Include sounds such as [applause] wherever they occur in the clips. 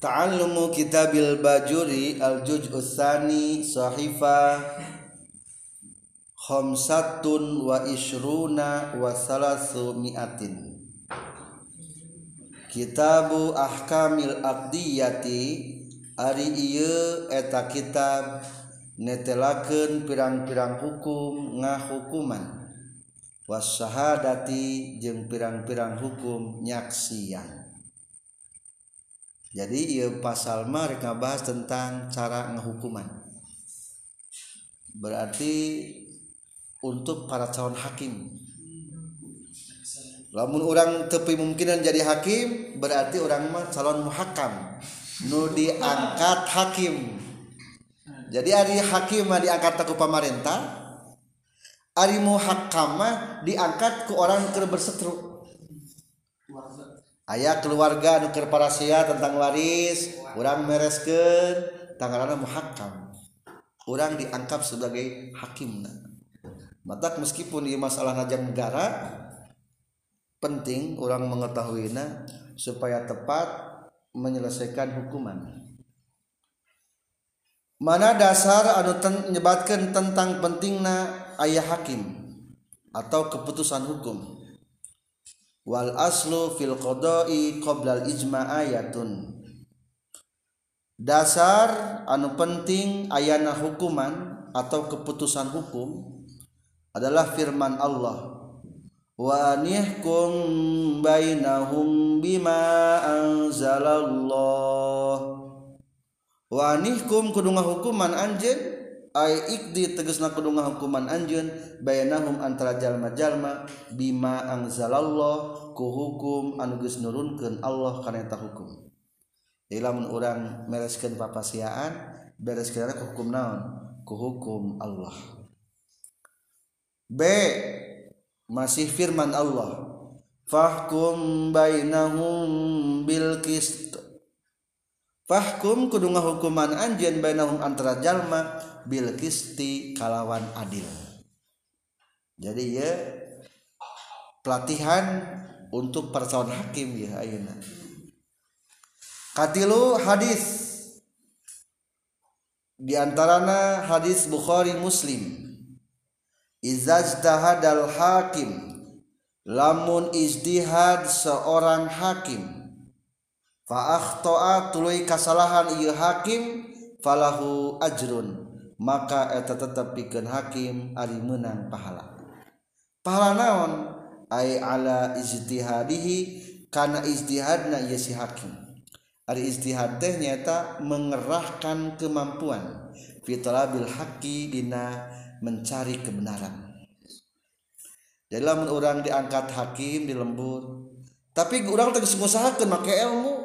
Ta'allumu kitabil bajuri al-juz usani sahifa khamsatun wa ishruna wa salasu mi'atin. Kitabu ahkamil aqdiyati ari ieu eta kitab netelakeun pirang-pirang hukum ngahukuman. Was syahadati jeung pirang-pirang hukum nyaksian jadi ia pasal mereka bahas tentang cara ngehukuman. Berarti untuk para calon hakim. Lamun orang tepi mungkinan jadi hakim berarti orang mah calon muhakam. Nu diangkat hakim. Jadi hari hakim mah diangkat ke pemerintah hari muhakam mah diangkat ke orang ke berseteru ayaah keluarga nuker parasia tentang waris kurang meresken tangan muhakam. Kurang dianggap sebagai hakim mata meskipun di masalah najang negara penting orang mengetahuinya supaya tepat menyelesaikan hukuman. Mana dasar anu ten, menyebatkan tentang pentingna ayah hakim atau keputusan hukum? wal aslu fil qada'i qoblal ijma ayatun. Dasar anu penting ayana hukuman atau keputusan hukum adalah firman Allah. Wa nihkum bainahum bima anzalallah. Wa nihkum kudu hukuman anjeun ikdi tegesna kudu hukuman anjeun bayanahum antara jalma-jalma bima angzalallah ku hukum anu geus nurunkeun Allah kana eta hukum. Jadi lamun urang mereskeun papasiaan bereskeun hukum naon? Ku hukum Allah. B masih firman Allah fahkum bainahum bil qist fahkum kudu hukuman anjeun bainahum antara jalma bil kisti kalawan adil. Jadi ya pelatihan untuk para calon hakim ya ayeuna. Katilu hadis. Di antarana hadis Bukhari Muslim. Izajtahadal hakim lamun ijtihad seorang hakim fa akhta'a tuluy kasalahan ieu hakim falahu ajrun. Maka eta tetap bikin hakim ari menang pahala. Pahala naon? Ay ala ijtihadihi karena ijtihadna ieu si hakim. Ari ijtihad teh nyata mengerahkan kemampuan. Fitolabil haki dina mencari kebenaran. Jadi lamun orang diangkat hakim di lembur tapi orang teh ngusahakeun make ilmu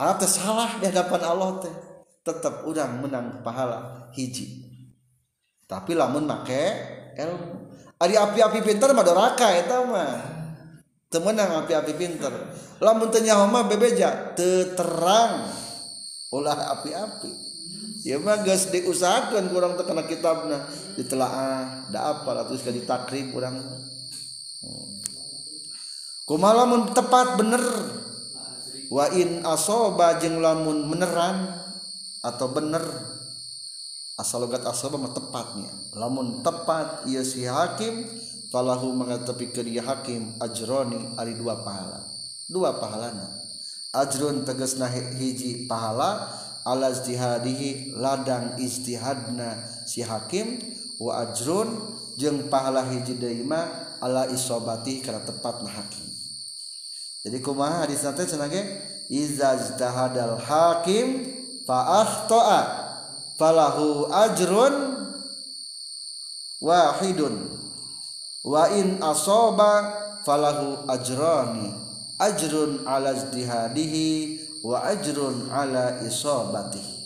anak teh salah di hadapan Allah teh. Tetap udang menang pahala hiji. Tapi lamun make ilmu. Ari api-api pinter mah doraka eta mah. Temenang api-api pinter. Lamun teu nyaho mah bebeja teu terang. Ulah api-api. Ya mah geus diusahakeun kurang teu kana kitabna. Ditelaah da apa terus ka ditakrib urang. Hmm. kumaha lamun tepat bener wa in asoba jeung lamun meneran atau bener asal logat asal mah tepatnya lamun tepat ia si hakim falahu mengatepikeun ieu hakim ajroni ari dua pahala. Dua pahalana. Ajrun tegasna hiji pahala ala ijtihadihi ladang ijtihadna si hakim. Wa ajrun jeung pahala hiji deui mah ala isobati kana tepatna hakim jadi kumaha hadis teh cenah ge? Iza ijtahadal hakim fa akhta'a falahu ajrun wahidun. Wa in asaba falahu ajrani. Ajrun ala ijtihadihi wa ajrun ala isabatihi.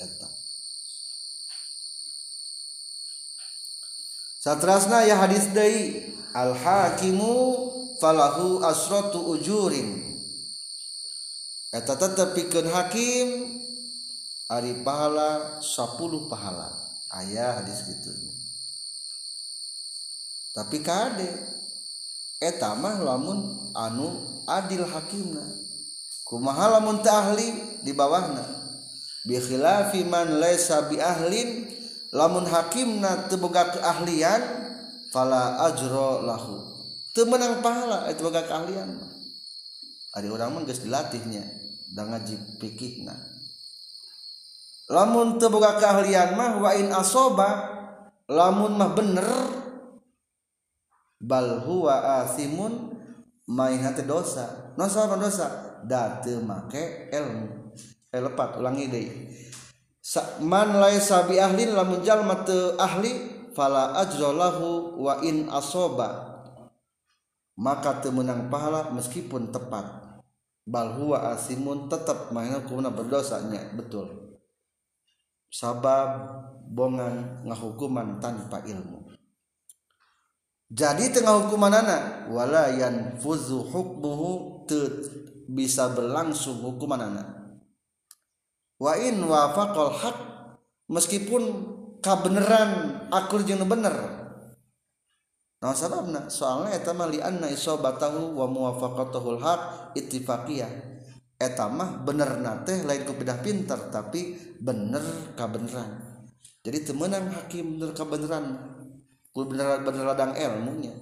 Eta. Satrasna ya hadis deui al hakimu falahu asratu ujurin. Eta tetep pikeun hakim ari pahala 10 pahala. Ayah hadis gitu tapi kade eta mah lamun anu adil hakimna. Kumaha lamun teu ahli di bawahna. Bi khilafi man laysa bi ahlin lamun hakimna teu boga keahlian fala ajra lahu. Menang pahala itu boga keahlian ari urang mah geus dilatihnya da ngaji fikihna lamun teu boga keahlian mah wa in asoba lamun mah bener bal huwa asimun main hati dosa. Dosa apa dosa? Date make ilmu. Elepat ulangi deh. Man laisa bi ahli lamun jalma ahli fala ajrolahu wa in asoba maka teu menang pahala meskipun tepat. Bal huwa asimun tetap main kuna berdosanya. Betul. Sabab bongan ngahukuman tanpa ilmu. Jadi tengah hukuman anak wala fuzu hukmuhu bisa berlangsung hukuman anak wa in wafaqal haq meskipun kabeneran akul jeung bener nah sababna soalnya eta mah li anna isabatahu wa muwafaqatuhul haq ittifaqiyah. Eta mah bener nate lain ku pinter tapi bener kabeneran. Jadi temenang hakim bener kabeneran bener bener ladang ilmunya.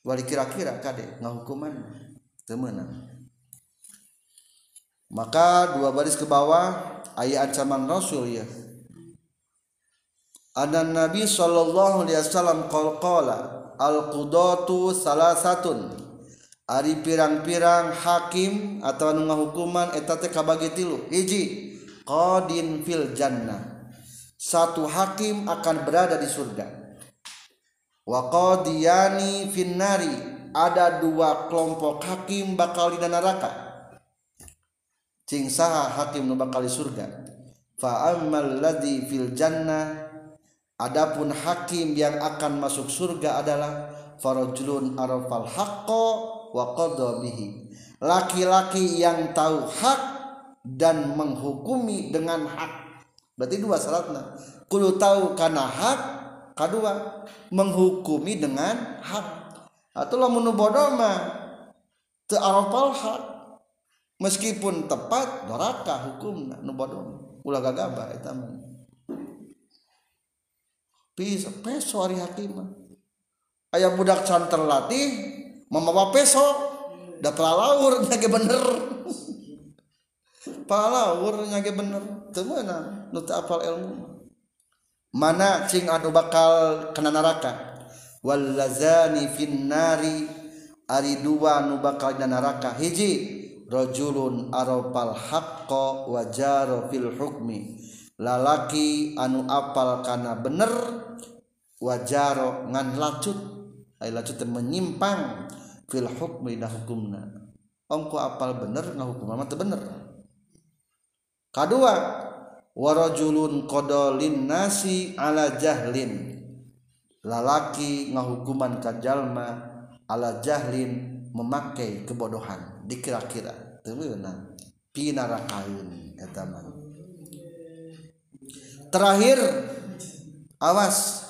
Wali kira-kira kade ngahukuman temenang maka dua baris ke bawah ayat ancaman rasul ya ada Nabi sallallahu alaihi wasallam qala al qudatu salasatun. Ari pirang-pirang hakim atau anu ngahukuman eta teh kabagi tilu. Hiji qadin fil jannah. Satu hakim akan berada di surga. Wa qadiyani finnari ada dua kelompok hakim bakal di neraka. Cing saha hakim nu bakal di surga. Fa ammal ladzi fil jannah adapun hakim yang akan masuk surga adalah farajulun arafal haqqo wa bihi. Laki-laki yang tahu hak dan menghukumi dengan hak. Berarti dua syaratnya. Kudu tahu karena hak kedua menghukumi dengan hak. Atau lamun bodoh mah. Teu hak. Meskipun tepat doraka hukum nu bodoh ulah gagaba eta mah bisa peso hari hakim ayah budak can terlatih mamawa peso. Da pelalaur [laughs] nya bener. Palawur nya bener. Teu meunang nu apal ilmu mana cing anu bakal kena neraka? Wallazani finnari ari dua nu bakal neraka. Hiji rajulun arafal haqqo wa jaro fil hukmi lalaki anu apal karena bener wajaro ngan lacut. Ay lacut menyimpang fil hukmi dah hukumna. Ongko apal bener nah hukum mah bener. Kedua warajulun kodolin nasi ala jahlin. Lalaki ngahukuman kajalma ala jahlin memakai kebodohan dikira-kira. Temenang pinarakain etaman terakhir awas.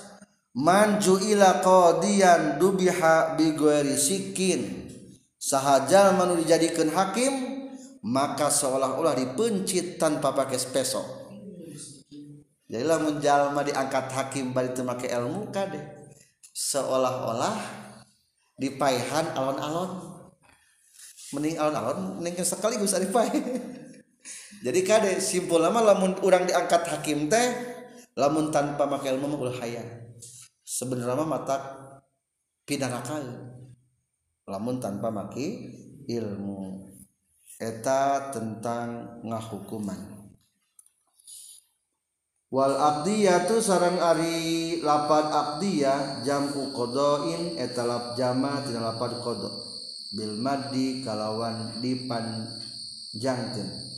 Man ju'ila qadiyan dubiha bi sikin sahajal manu dijadikan hakim maka seolah-olah dipencit tanpa pakai spesok. Jadilah menjalma diangkat hakim bari teu make ilmu kade seolah-olah dipaihan alon-alon. Mending alon-alon mending sekaligus ari pae [laughs] jadi kade simpul lama lamun orang diangkat hakim teh lamun tanpa make ilmu mah hayang sebenarnya mata pidana lamun tanpa make ilmu. Eta tentang ngahukuman. Wal Abdiyatu sarang Ari lapad Abdiyah jamu kodoin etalap jama tidak lapad kodo. Bil madi kalawan dipan jangken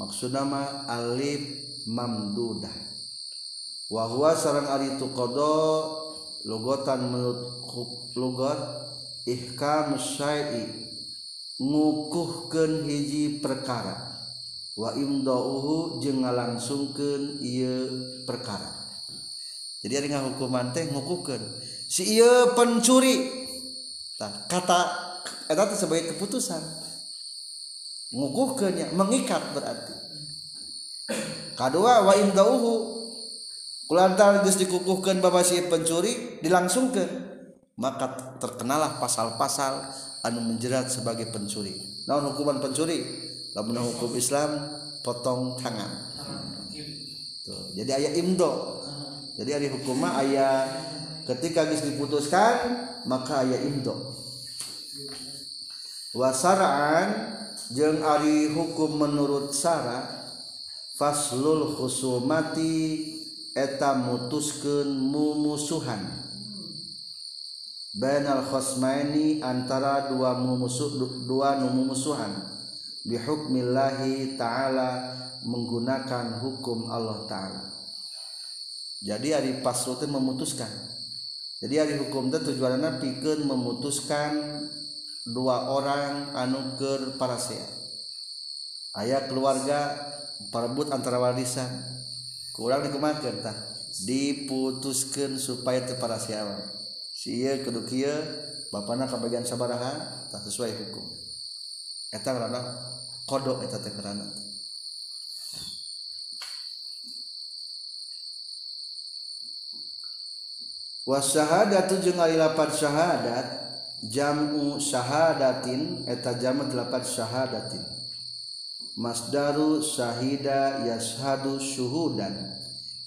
maksud nama Alif mamdudah wahwa sarang ari itu kodo logotan menurut logot ihkam syai'i ngukuhkan hiji perkara. Wa imdauhu jeung ngalangsungkeun ieu perkara. Jadi ari ngahukuman teh ngukuhkeun. Si ieu pencuri. Tah kata eta teh sebagai keputusan. ngukuhkeunnya mengikat berarti. Kedua wa indauhu kulantar geus dikukuhkeun babasi pencuri dilangsungkeun maka terkenalah pasal-pasal anu menjerat sebagai pencuri. Naon hukuman pencuri? Lamun hukum Islam potong tangan. Tuh, jadi ayat imdo. Jadi hari hukum mah ayat ketika geus diputuskan maka ayat imdo. Wasaraan jeung ari hukum menurut Sarah faslul khusumati eta mutuskeun mumusuhan. Bainal khosmaini antara dua mumusuh dua mumusuhan. Bihukmillahi ta'ala menggunakan hukum Allah ta'ala. Jadi hari paslu memutuskan. Jadi hari hukum itu tujuannya pikeun memutuskan dua orang anuger parasea. Ayaah keluarga perebut antara warisan. Kurang dikemakan tah. Diputuskan supaya kepada siawan siya kudu kia bapana kebagian sabaraha tak sesuai hukum. Eta karena kodok eta teh karena wa syahadatu jeung lapan syahadat jamu syahadatin eta jamu delapan syahadatin. Masdaru syahida yashadu syuhudan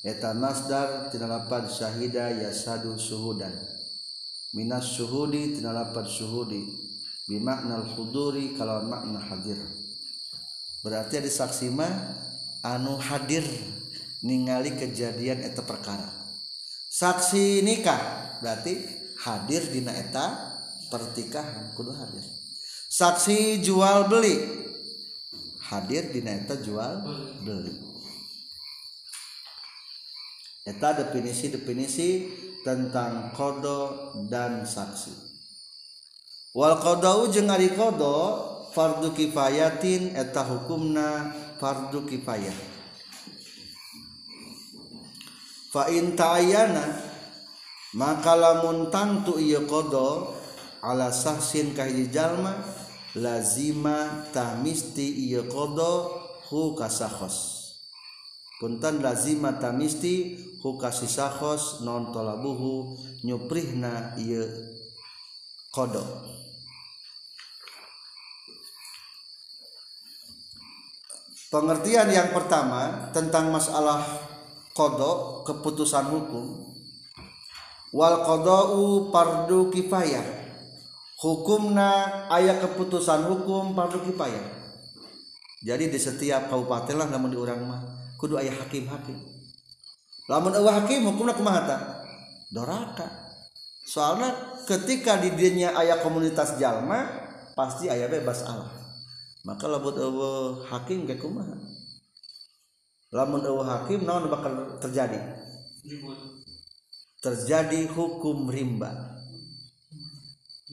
eta masdar tina lapan syahida yashadu syuhudan. Minas syuhudi tina lapan syuhudi bimakna al-huduri kalau makna hadir. Berarti ada saksi mah anu hadir ningali kejadian eta perkara. Saksi nikah berarti hadir dina eta pertikahan kudu hadir. Saksi jual beli. Hadir di neta jual beli. Eta definisi-definisi tentang kodo dan saksi. Wal kodau jeung ari kodo fardu kifayatin eta hukumna fardu kifayah. Fa in ta'ayyana maka lamun tangtu ieu kodo ala sahsin kahiji jalma lazima tamisti ieu qada hu kasakhos punten lazima tamisti hu kasisakhos non talabuhu nyuprihna ieu qada Pengertian yang pertama tentang masalah kodok keputusan hukum. Wal kodok pardu kifayah hukumna ayat keputusan hukum fardu kifayah jadi di setiap kabupaten lah namun di orang mah kudu ayah hakim hakim lamun eueuh hakim hukumna kumaha ta? Doraka. Soalnya ketika di dinya ayah komunitas jalma pasti ayah bebas Allah maka lamun eueuh hakim ge kumaha? Lamun eueuh hakim naon bakal terjadi? Terjadi hukum rimba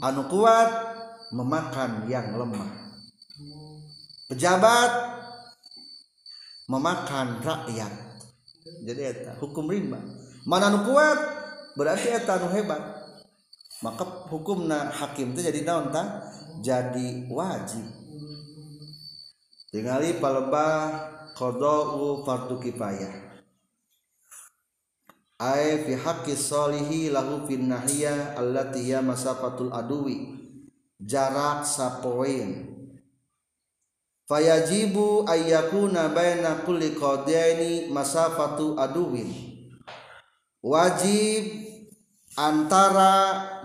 anu kuat memakan yang lemah. Pejabat memakan rakyat. Jadi eta hukum rimba. Mana anu kuat berarti eta anu hebat. Maka hukumna hakim itu jadi naon ta? Jadi wajib. Tingali palebah qada'u fardu kifayah ay fi haqqi solihi lahu fin nahiya allati ya masafatul aduwi. Jarak sapoin. Fayajibu ayyakuna baina kulli qadaini masafatu aduwin wajib antara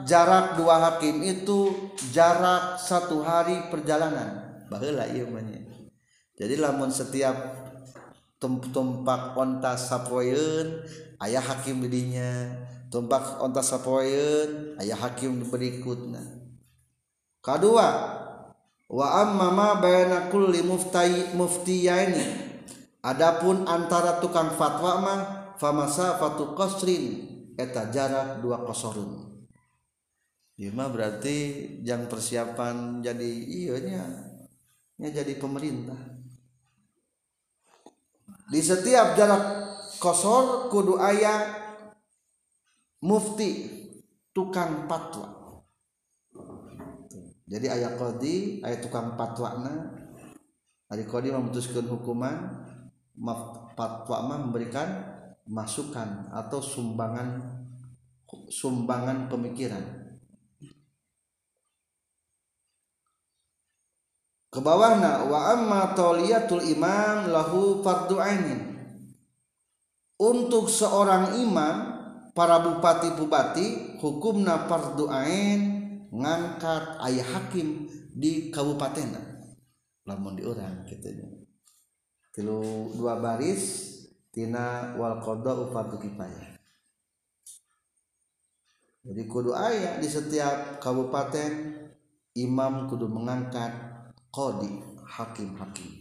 jarak dua hakim itu jarak satu hari perjalanan. Baheula ieu jadi lamun setiap tumpak onta sapoeun ayah hakim didinya tumpak onta sapoeun ayah hakim berikutna kedua wa amma ma bayana kulli muftai muftiyaini. Adapun antara tukang fatwa mah famasafatu qasrin eta jarak dua kosorun Ima berarti yang persiapan jadi iya nya jadi pemerintah. Di setiap jarak kosor kudu ayah mufti tukang patwa. Jadi ayah kodi ayah tukang patwa na hari kodi memutuskan hukuman fatwa mah memberikan masukan atau sumbangan sumbangan pemikiran. Ke bawahna wa amma imam lahu fardu ainin untuk seorang imam para bupati-bupati hukumna fardu ain ngangkat ayah hakim di kabupaten lamun di orang gitu tilu dua baris tina wal qada fardu kifayah. Jadi kudu ayah di setiap kabupaten imam kudu mengangkat qadi hakim-hakim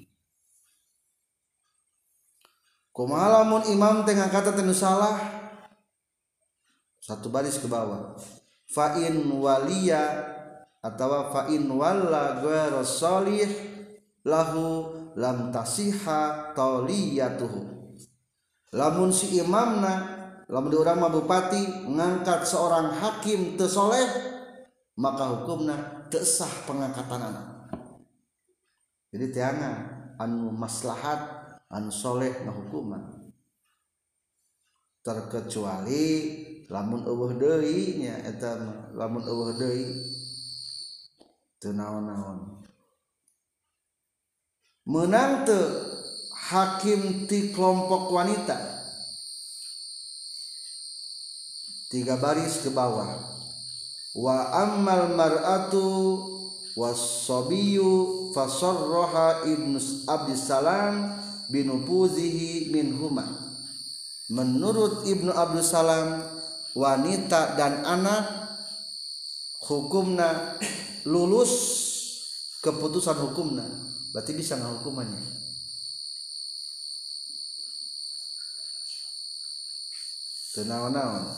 kumaha lamun imam tengah kata tenu salah. Satu baris ke bawah. Fa in waliya atau fa in walla ghairu salih lahu lam tasiha tauliyatuhu lamun si imamna lamun di urang bupati ngangkat seorang hakim teu soleh maka hukumna teu sah pengangkatan anak. Jadi tiana anu maslahat anu soleh na hukuman terkecuali lamun eueuh deui nya eta lamun eueuh deui. Teu naon-naon. Menang teu hakim ti kelompok wanita. Tiga baris ke bawah. Wa ammal mar'atu wasobiyu fasarraha ibnu Abdussalam binufuzihi minhuma menurut ibnu Abdussalam wanita dan anak hukumna lulus keputusan hukumna. Berarti bisa hukumannya? Tenawan-nawan.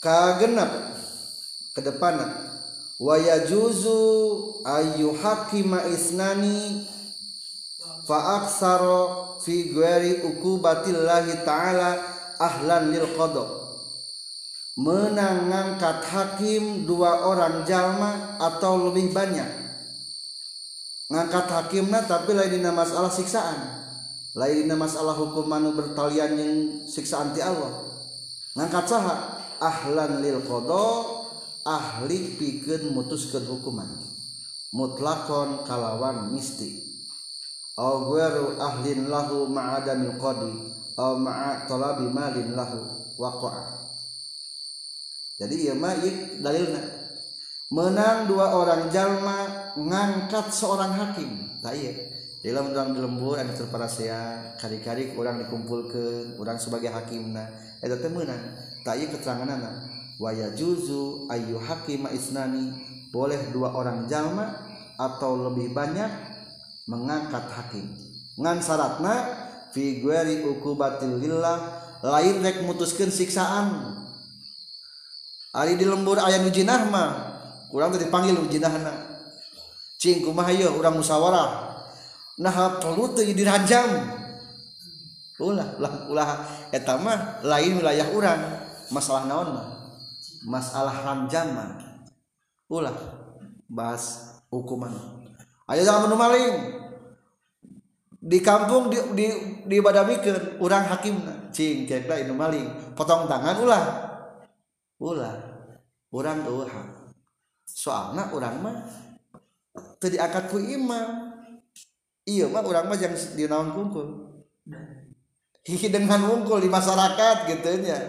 Kagenap ke depan wa yajuzu ayu hakima isnani fa aksara fi ghairi ukubatillahi ta'ala ahlan lil qada menang ngangkat hakim dua orang jalma atau lebih banyak. Ngangkat hakimna tapi lain dina masalah siksaan. Lain dina masalah hukum manu bertalian yang siksaan ti Allah. Ngangkat saha? Ahlan lil qada ahli pikeun mutuskeun hukuman. Mutlakon kalawan misti ghairu ahlin lahu ma'adamil qadi aw ma'a talabi malin lahu waqa'a. Jadi ieu mah dalilna. Menang dua orang jalma ngangkat seorang hakim. Tak iya dalam orang di lembur ada terparasea kari-kari orang dikumpulkan orang sebagai hakimna. Itu teh menang. Tak iya keterangan anak waya juzu ayu hakim isnani. Boleh dua orang jalma atau lebih banyak mengangkat hakim. Ngan syaratna fi ghairi ukubatil lillah lain rek mutuskeun siksaan. Ari di lembur aya nu jinah mah kurang tadi panggil jinahna cing kumaha ieu urang musyawarah nah perlu teu dirajam. Ulah ulah ulah eta mah lain wilayah urang. Masalah naon mah masalah ranjam mah ulah bahas hukuman. Ayo jangan menu maling. Di kampung di di di badamikeun urang hakim cing kekla inu maling. Potong tangan ulah. Ulah. Urang eueuh soalna urang mah teu diangkat ku imam. Iya mah orang mah yang di naon kungkul. Dengan wungkul di masyarakat gitu ya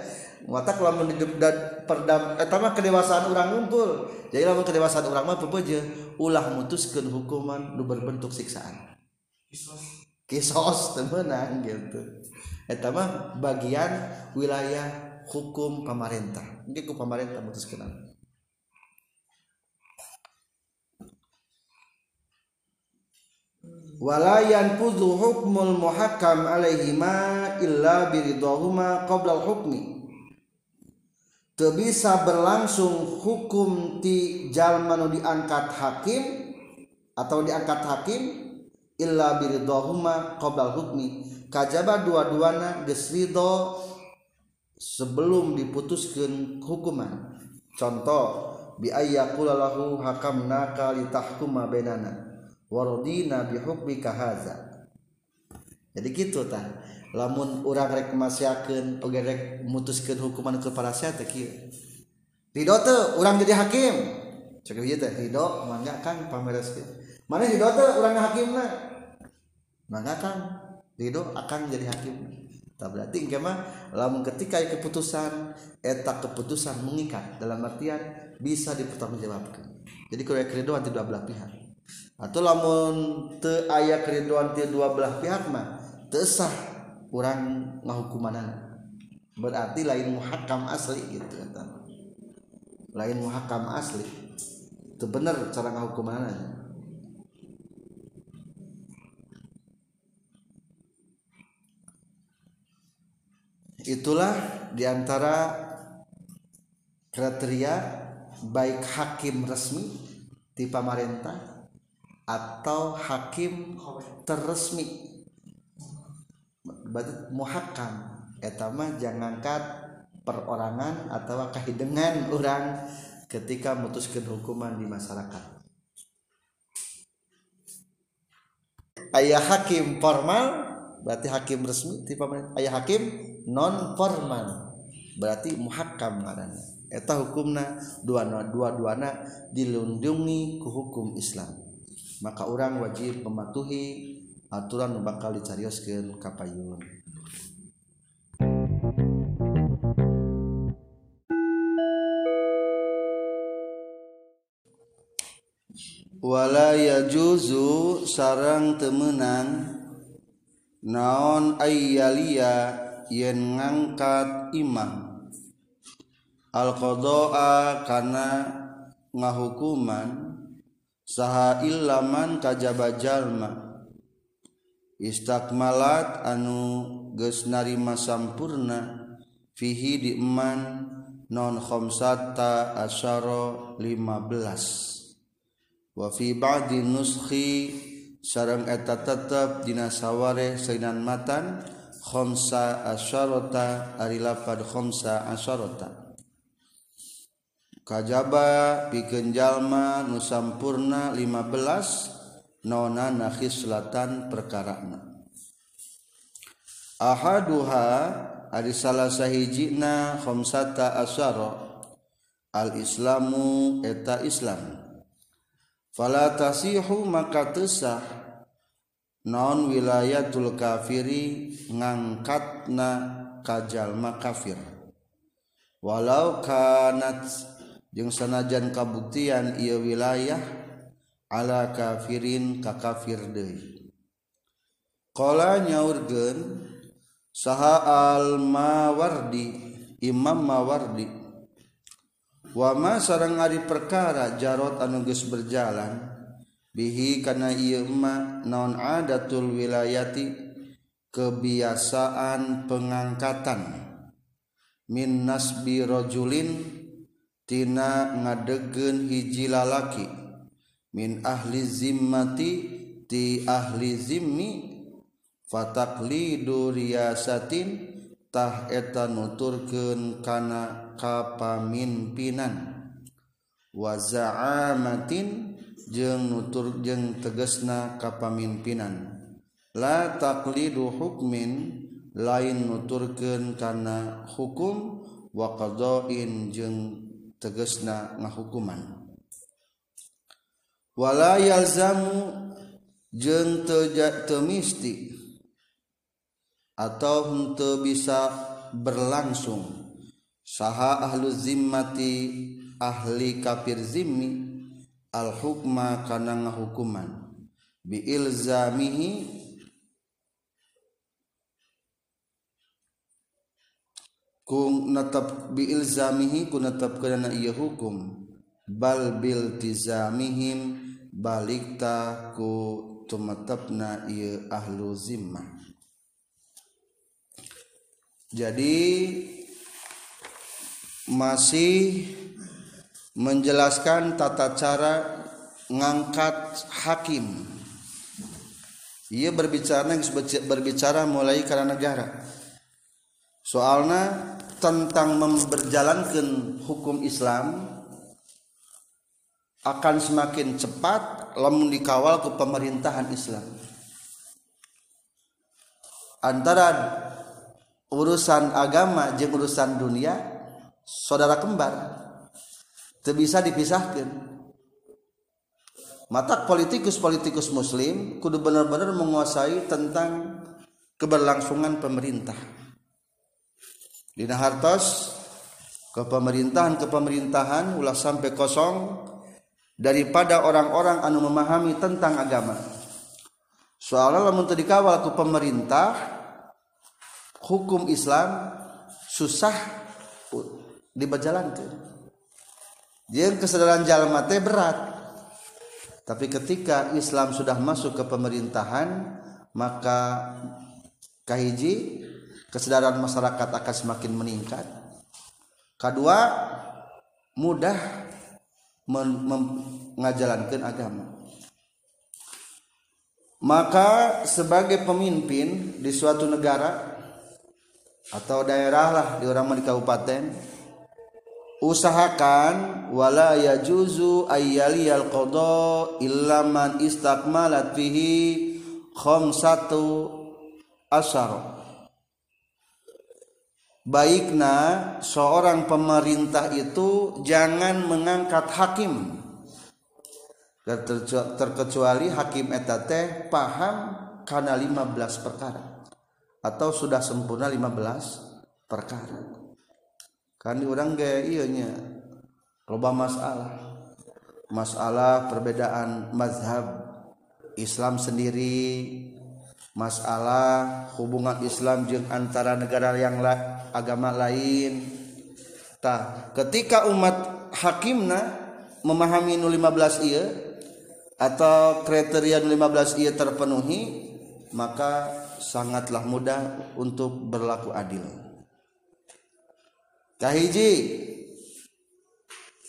mata kalau mendedak perdam eh mah kedewasaan orang ngumpul. Jadi lamun kedewasaan orang mah pepeje ulah mutuskeun hukuman nu berbentuk siksaan. Kisos. Temenang gitu. Eta mah bagian wilayah hukum pemerintah ini ku pemerintah mutuskeun walayan puzu hukmul muhakkam alaihima illa biridahuma qabla hukmi teu bisa berlangsung hukum ti jalma nu diangkat hakim atau diangkat hakim illa biridahuma qabla hukmi kajaba dua-duana geus ridho sebelum diputuskan hukuman. Contoh biayyaqulallahu hakamna kali tahkuma bainana waradina bihukmi kahaza jadi gitu tah lamun urang rek masiakeun oge rek mutuskeun hukuman ke para sia teh kieu. Ridho teh urang jadi hakim. Cek ieu teh ridho mangga kang pamereskeun mana ridho teh urang hakimna mangga kang ridho akan jadi hakim. Tak berarti engke mah lamun ketika keputusan eta keputusan mengikat dalam artian bisa dipertanggungjawabkan jadi kalau keriduan dua belah pihak. Atau lamun te ayah keriduan ti dua belah pihak mah tesah kurang ngahukumanan. Berarti lain muhakam asli gitu kata. Lain muhakam asli. Itu benar cara ngahukumanan itulah di antara kriteria baik hakim resmi di pemerintah atau hakim terresmi berarti muhakam etama jangankat perorangan atau kahidengan orang ketika memutuskan hukuman di masyarakat. Ayah hakim formal berarti hakim resmi pemerintah ayah hakim non formal berarti muhakam ngaranna. Eta hukumna dua dua duana dilindungi ku hukum Islam. Maka orang wajib mematuhi aturan bakal dicarioskeun ka payun wala yajuzu sarang temenang naon ayyalia yen ngangkat imam. Alqadoa kana ngahukuman saha ilaman kajaba jalma istakmalat anu geus narima sampurna fihi di iman non khamsata asyara 15 wa fi ba'di nuskhi sareng eta tetep dina saware sainan matan khamsa asyarata ari lafad khamsa asyarata. Kajaba pikeun jalma nu sampurna 15 nona nahislatan perkarana. Ahaduha ari salah sahijina khamsata asyara al islamu eta islam. Fala tasihu maka tesah. Non wilayatul kafiri ngangkatna kajalma kafir walau kanat jeung sanajan kabuktian ieu wilayah ala kafirin ka kafir deui. Qala nyaurkeun saha al mawardi imam mawardi wama sarang ari perkara jarot anu geus berjalan bihi kana ieu ma naon adatul wilayati kebiasaan pengangkatan. Min nasbi rajulin tina ngadegeun hiji lalaki. min ahli zimmati ti ahli zimmi fataklidu riyasatin tah eta nuturkeun kana kapamimpinan wa za'amatin jeung nutur jeung tegesna kapamimpinan la taqlidu hukmin lain nuturkeun kana hukum wa qada'in jeung tegesna ngahukuman. Wala yalzamu jeung teu misti atau henteu bisa berlangsung. Saha ahlu zimmati ahli kafir zimmi al hukma kana ngahukuman. Bi ilzamihi kung natap bi ilzamihi ku natap kana ieu hukum. Bal bil tizamihim balikta ku tumatapna ieu ahlu zimmah. Jadi masih menjelaskan tata cara ngangkat hakim. Ia berbicara berbicara mulai karena negara. Soalnya tentang memberjalankan hukum Islam akan semakin cepat lamun dikawal ke pemerintahan Islam. Antara urusan agama jeung urusan dunia saudara kembar tidak bisa dipisahkan mata politikus-politikus muslim kudu benar-benar menguasai tentang keberlangsungan pemerintah. Dina hartos ke pemerintahan ke pemerintahan ulah sampai kosong daripada orang-orang anu memahami tentang agama. Soalnya lamun dikawal ke pemerintah hukum Islam susah diberjalankan dia kesadaran jalan mati berat. Tapi ketika Islam sudah masuk ke pemerintahan maka kahiji kesadaran masyarakat akan semakin meningkat. Kedua mudah mengajalankan agama. Maka sebagai pemimpin di suatu negara atau daerah lah di orang di kabupaten usahakan wala yajuzu ayyali al qada illa man istakmalat fihi khamsatu asyara baikna seorang pemerintah itu jangan mengangkat hakim. Terkecuali hakim etate paham karena 15 perkara. Atau sudah sempurna 15 perkara. Kan orang gaya nya. Loba masalah. Masalah perbedaan mazhab Islam sendiri masalah hubungan Islam jeung antara negara yang la, agama lain. Tah ketika umat hakimna memahami nu 15 iya atau kriteria 15 ia terpenuhi maka sangatlah mudah untuk berlaku adil. Kahiji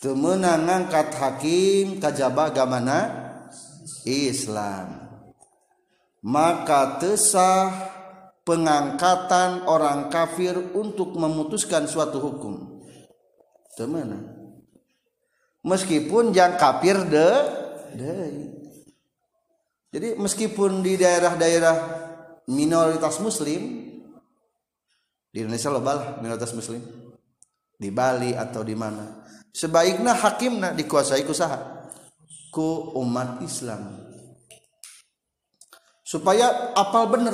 temenang ngangkat hakim kajaba gamana Islam. Maka tesah pengangkatan orang kafir untuk memutuskan suatu hukum. Temenang meskipun yang kafir de jadi meskipun di daerah-daerah minoritas muslim di Indonesia loba minoritas muslim. Di Bali atau di mana. Sebaiknya hakimna dikuasai ku saha ku umat Islam supaya apal bener.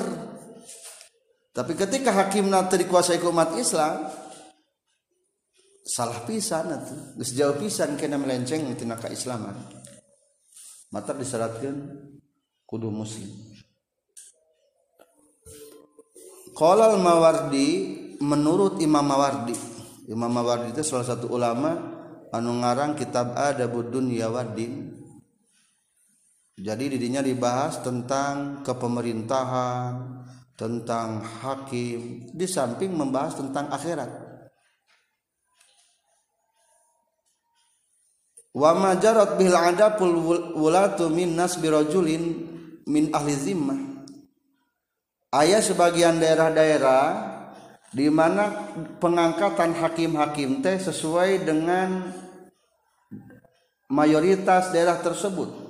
Tapi ketika hakimna dikuasai ku umat Islam salah pisan atuh geus jauh pisan kena melenceng tina keislaman. Mata disyaratkan kudu muslim. Qala al-Mawardi menurut Imam Mawardi. Imam Mawardi itu salah satu ulama anu ngarang kitab Adabud Dunya Waddin jadi didinya dibahas tentang kepemerintahan tentang hakim di samping membahas tentang akhirat. Wa ma jarat bil adapul wulatu min nasbi rajulin min ahli zimmah. Aya sebagian daerah-daerah di mana pengangkatan hakim-hakim teh sesuai dengan mayoritas daerah tersebut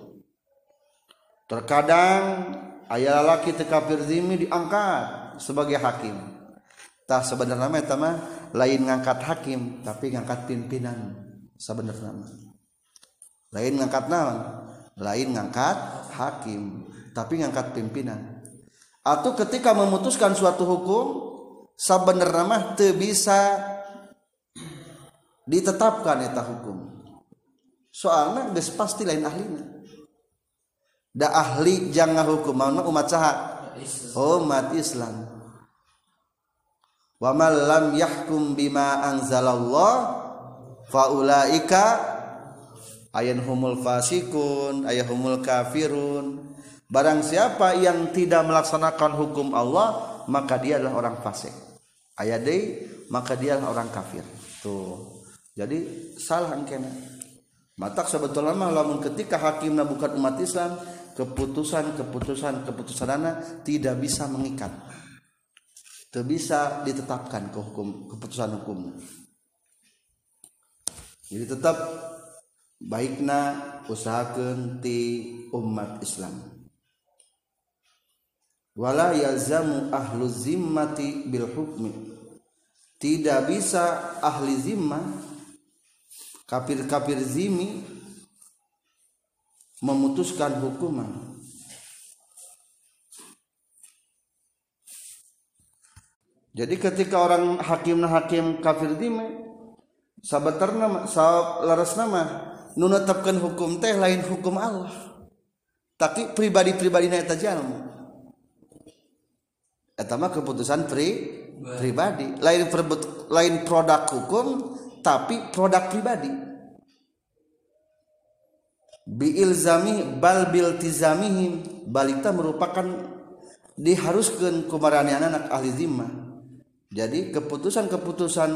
terkadang ayah laki kafir zimmi diangkat sebagai hakim. Tah sebenarnya mah lain ngangkat hakim tapi ngangkat pimpinan sebenarnya lain ngangkat naon? Lain ngangkat hakim tapi ngangkat pimpinan. Atau ketika memutuskan suatu hukum sebenarnya mah teu bisa ditetapkan eta hukum. Soalnya pasti lain ahlina da ahli jangan hukum. Mana umat saha? Umat Islam. Wa man lam yahkum bima anzalallah faulaika ayat humul fasikun ayat humul kafirun. Barang siapa yang tidak melaksanakan hukum Allah maka dia adalah orang fasik. Ayat maka dia adalah orang kafir. Tuh. Jadi salah angkena matak sebetulnya mah lamun ketika hakimna bukan umat Islam keputusan keputusan keputusan anak tidak bisa mengikat. Itu bisa ditetapkan ke hukum keputusan hukum jadi tetap baikna usahakan di umat Islam. Wala yalzamu ahlu zimmati bil hukmi. Tidak bisa ahli zimmah kafir-kafir zimi memutuskan hukuman. Jadi ketika orang hakim hakim kafir zimi sabeterna laras nama nunetapkan hukum teh lain hukum Allah. Tapi pribadi-pribadi na eta jalma. Eta mah keputusan pri pribadi. lain perbut, lain produk hukum tapi produk pribadi biilzami bal bil tizamihim balita merupakan diharuskan kumarani anak ahli zimmah jadi keputusan-keputusan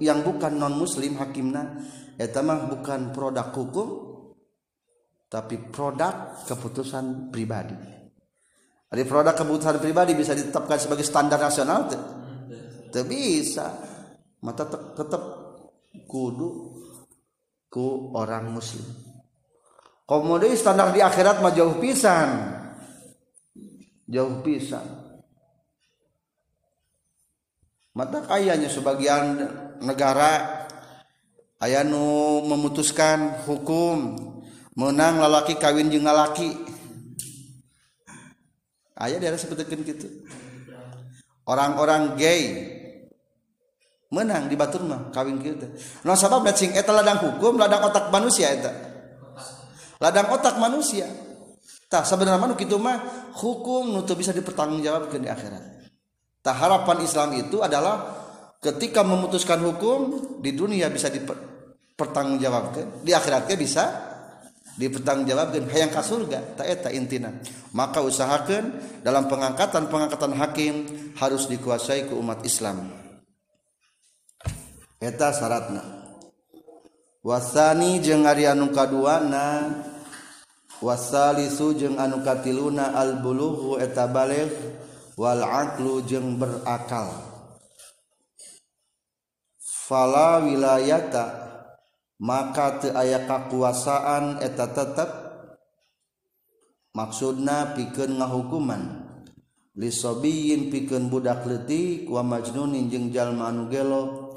yang bukan non muslim hakimna eta mah bukan produk hukum tapi produk keputusan pribadi. Jadi produk keputusan pribadi bisa ditetapkan sebagai standar nasional. Tidak bisa. Mata tetap kudu ku orang muslim. Kemudian standar di akhirat mah jauh pisan. Jauh pisan mata kayaknya sebagian negara ayah nu memutuskan hukum menang lalaki kawin jeung lalaki ayah daerah sebutkan gitu orang-orang gay menang di batur mah kawin gitu no sabab cing eta ladang hukum ladang otak manusia eta. Ladang otak manusia. Tak sebenarnya manu kitu mah hukum nu bisa dipertanggungjawabkan di akhirat. Tak harapan Islam itu adalah ketika memutuskan hukum di dunia bisa dipertanggungjawabkan, di akhiratnya bisa dipertanggungjawabkan hayang ka surga tak eta intina. Maka usahakan dalam pengangkatan pengangkatan hakim harus dikuasai ke umat Islam eta syaratna. Wasani jeung ari anu kaduana wasalisu jeung anu katiluna albulughu eta baligh wal aqlu jeung berakal. Fala wilayata maka teu aya kakuasaan eta tetep maksudna pikeun ngahukuman. Lisobiyin pikeun budak leutik wa majnunin jeung jalma anu gelo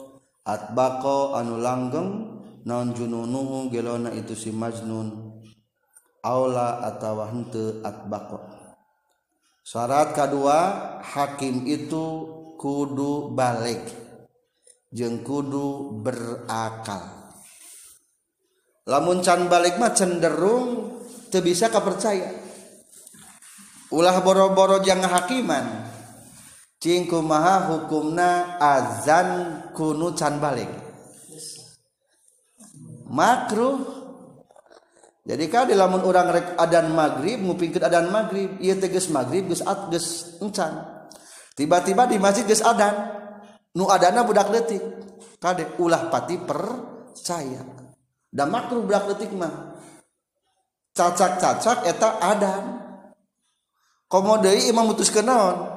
atbaqo anu langgeng naon jununuhu gelona itu si majnun. Aula atawa henteu atbaqo. Syarat kedua hakim itu kudu balik jeung kudu berakal. Lamun can balik mah cenderung teu bisa kapercaya. Ulah boro-boro jangan hakiman. Cing kumaha hukumna azan kunu can balik? Makruh. Jadi kan di lamun orang rek adan maghrib ngupingkeun adan maghrib ieu teges maghrib geus at geus encan tiba-tiba di masjid geus adan nu adana budak letik kade ulah pati percaya. Dan makruh budak letik mah. Cacak-cacak eta adan. Komo deui imam mutuskeun naon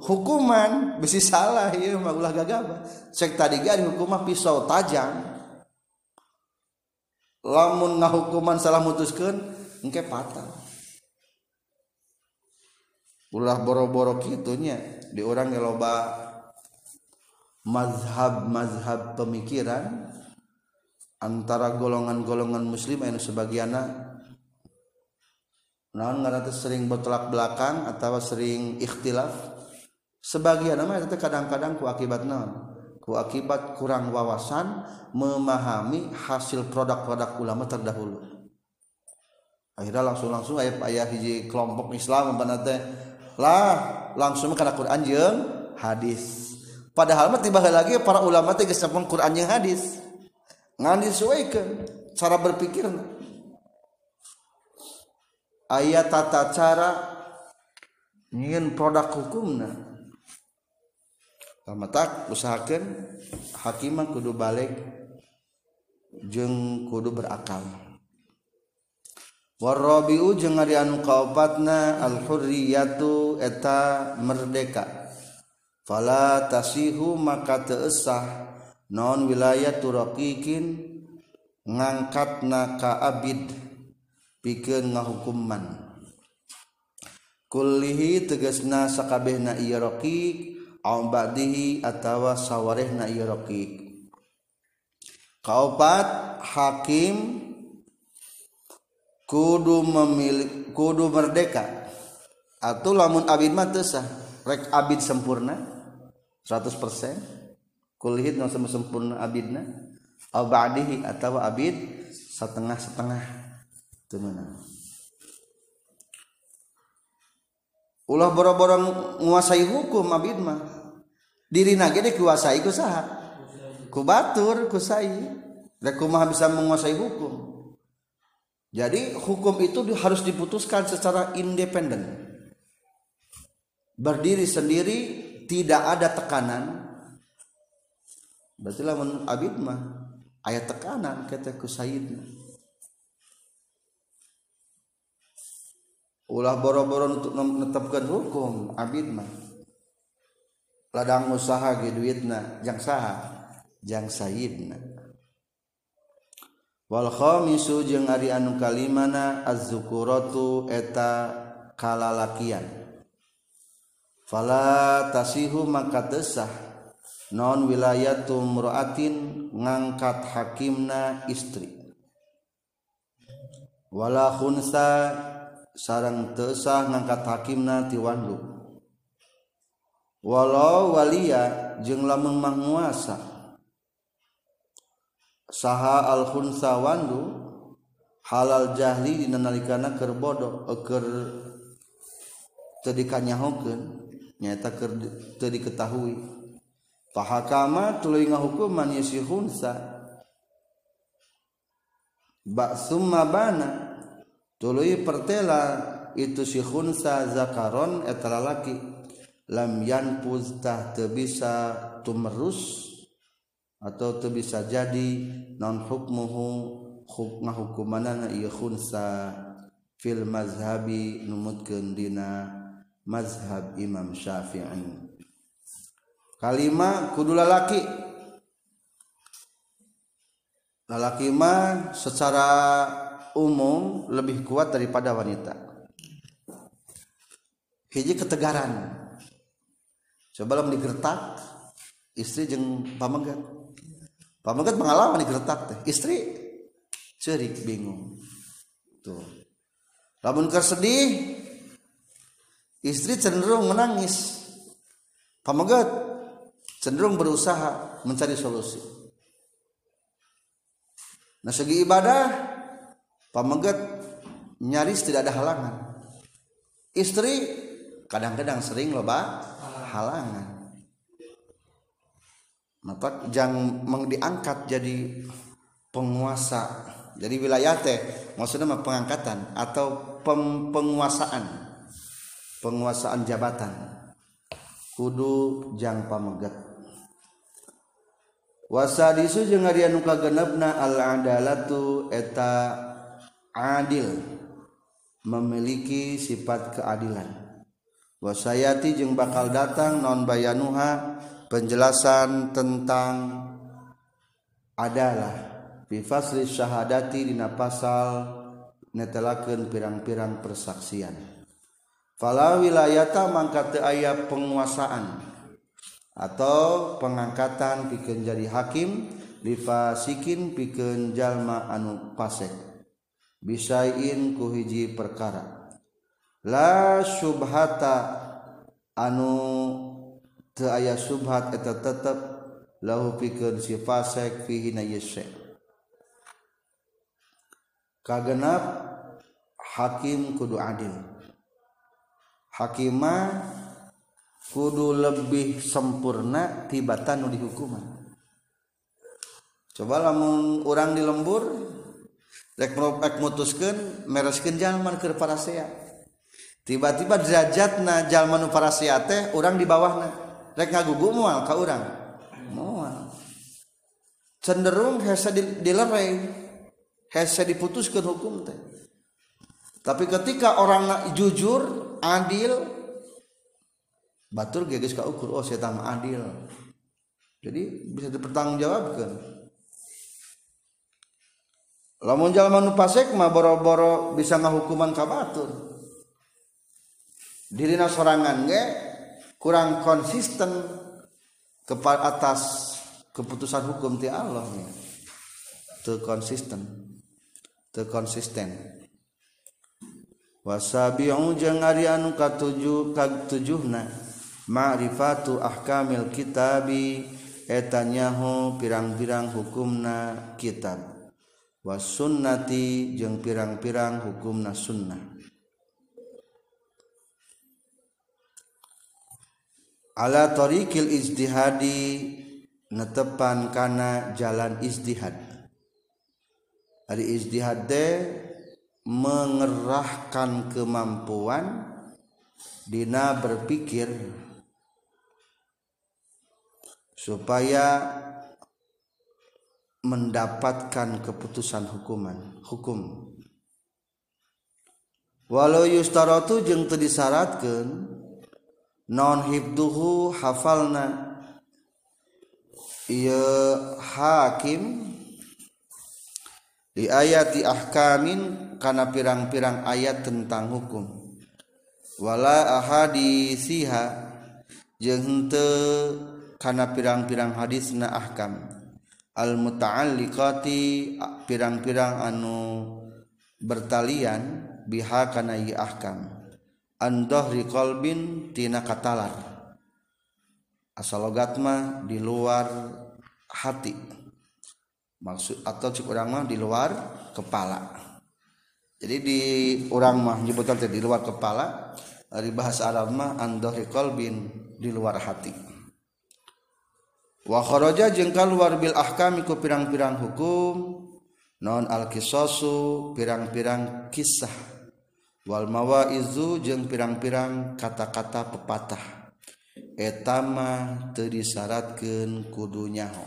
hukuman bisi salah ieu mah ulah gagabah cek tadi ge hukuman pisau tajam. Lamun ngahukuman salah mutuskan engke patah. Ulah boro-boro kitunya di orang loba mazhab-mazhab pemikiran antara golongan-golongan muslim anu sebagiana naon ngaranna sering bertolak belakang atau sering ikhtilaf sebagian nama itu kadang-kadang ku akibat naon ku akibat kurang wawasan memahami hasil produk-produk ulama terdahulu. Akhirnya langsung langsung ayah ayah hiji kelompok Islam membanate lah langsung karena Quran jeung hadis. Padahal mah tiba lagi para ulama teh geus Quran jeung hadis. Ngan disuaikeun cara berpikir ayat tata cara ingin produk hukumna. tak usahakan hakiman kudu balik jeng kudu berakal warrobiu jeung ari anu kaopatna al hurriyatu eta merdeka fala tasihu maka teesah non wilayah turaqiqin ngangkatna ka abid pikeun ngahukuman. kullihi tegasna sakabehna ieu raqiq badihi atawa sawareh na iroki kaopat hakim kudu memilih kudu merdeka. Atau lamun abid mah sah rek abid sempurna 100% kulihit nu sempurna abidna. Au ba'dihi atawa abid setengah-setengah temenan ulah boro-boro nguasai hukum abid mah. Diri ge dikuasai ku saha ku batur ku sai rek kumaha bisa menguasai hukum. Jadi hukum itu harus diputuskan secara independen. Berdiri sendiri tidak ada tekanan. Berarti lamun abid mah ayat tekanan kata ku sayyidna ulah boro-boro untuk menetapkan hukum abid mah. Ladang usaha ge duitna jang saha jang sayidna wal khamisu jeung ari anu kalimana az-zukuratu eta kalalakian. Fala tasihu maka desah non wilayatu mur'atin ngangkat hakimna istri. Wala khunsa sarang tesah ngangkat hakimna tiwandu walau walia jeung lamun manguasa. Saha al khunsa wandu halal jahli dina nalikana keur bodoh keur teu dikanyahokeun nyata teu diketahui. Fahakama tuluy ngahukuman ya si hunsa ba summa bana tuluy pertela itu si khunsa zakaron eta lalaki. Lam yanfuz tah teu bisa tumerus atau teu bisa jadi non hukmuhu huk ngahukumanana ieu khunsa fil mazhabi numutkeun dina mazhab Imam Syafi'i. Kalima kudu lalaki. Lalaki mah secara umum lebih kuat daripada wanita. Hiji ketegaran. Sebelum digertak istri jeng pamegat. Pamegat pengalaman digertak teh. Istri cerik bingung. Tuh. Lamun sedih istri cenderung menangis. Pamegat cenderung berusaha mencari solusi. Nah segi ibadah pamegat nyaris tidak ada halangan. Istri kadang-kadang sering loba halangan. Maka jangan diangkat jadi penguasa. Jadi wilayah teh maksudnya pengangkatan atau penguasaan. Penguasaan jabatan. Kudu jang pamegat. Wasadisu jeung ari anu kagenepna al adalatu eta adil memiliki sifat keadilan. Wasayati jeung bakal datang non bayanuha penjelasan tentang adalah fi fasli syahadati dina pasal netelakeun pirang-pirang persaksian. Fala wilayata mangka teu aya penguasaan atau pengangkatan pikeun jadi hakim lifasikin pikeun jalma anu fasik bisain ku hiji perkara. La subhata anu teu aya subhat eta tetep lahu pikeun si fasik fihi na kagenap hakim kudu adil. Hakima kudu lebih sempurna tibatan nu dihukuman. Coba lamun orang di lembur mutuskan meresken Jalman ke para tiba-tiba derajat na Jalman para teh orang di bawah gugu mual kau orang mual. Cenderung hesa dilerai hese diputuskan hukum teh. Tapi ketika orang jujur adil batur geges ka ukur oh saya adil. Jadi bisa dipertanggungjawabkan lamun jalma nu pasek mah boro-boro bisa ngahukuman ka batur dirina sorangan ge kurang konsisten ke atas keputusan hukum ti Allah ya. Teu konsisten. Teu konsisten. Wasabi'u jeung ari anu katujuh katujuhna ma'rifatu ahkamil kitabi etanyahu pirang-pirang hukumna kitab. wasunnati jeung pirang-pirang hukumna sunnah. Ala tariqil ijtihadi netepan kana jalan ijtihad. Ari ijtihad de mengerahkan kemampuan dina berpikir supaya mendapatkan keputusan hukuman. Hukum. Walau yustarotu jeng teu disyaratkeun non hibduhu hafalna. Ieu hakim di ayat di ahkamin karena pirang-pirang ayat tentang hukum. Wala ahadisiha jeung teu kana pirang-pirang hadisna ahkam. Al muta'alliqati pirang-pirang anu bertalian biha kana ahkam. An dhahri qalbin tina katalar. Asal logat mah di luar hati. Maksud atau cik orang mah di luar kepala. Jadi di orang mah nyebutan di luar kepala dari bahasa Arab mah andohi kolbin di luar hati wakhoroja jeung luar bil ahkami ku pirang-pirang hukum non alkisosu pirang-pirang kisah. Wal mawaizu jeung pirang-pirang kata-kata pepatah. Etama teu disyaratkeun kudu nyaho.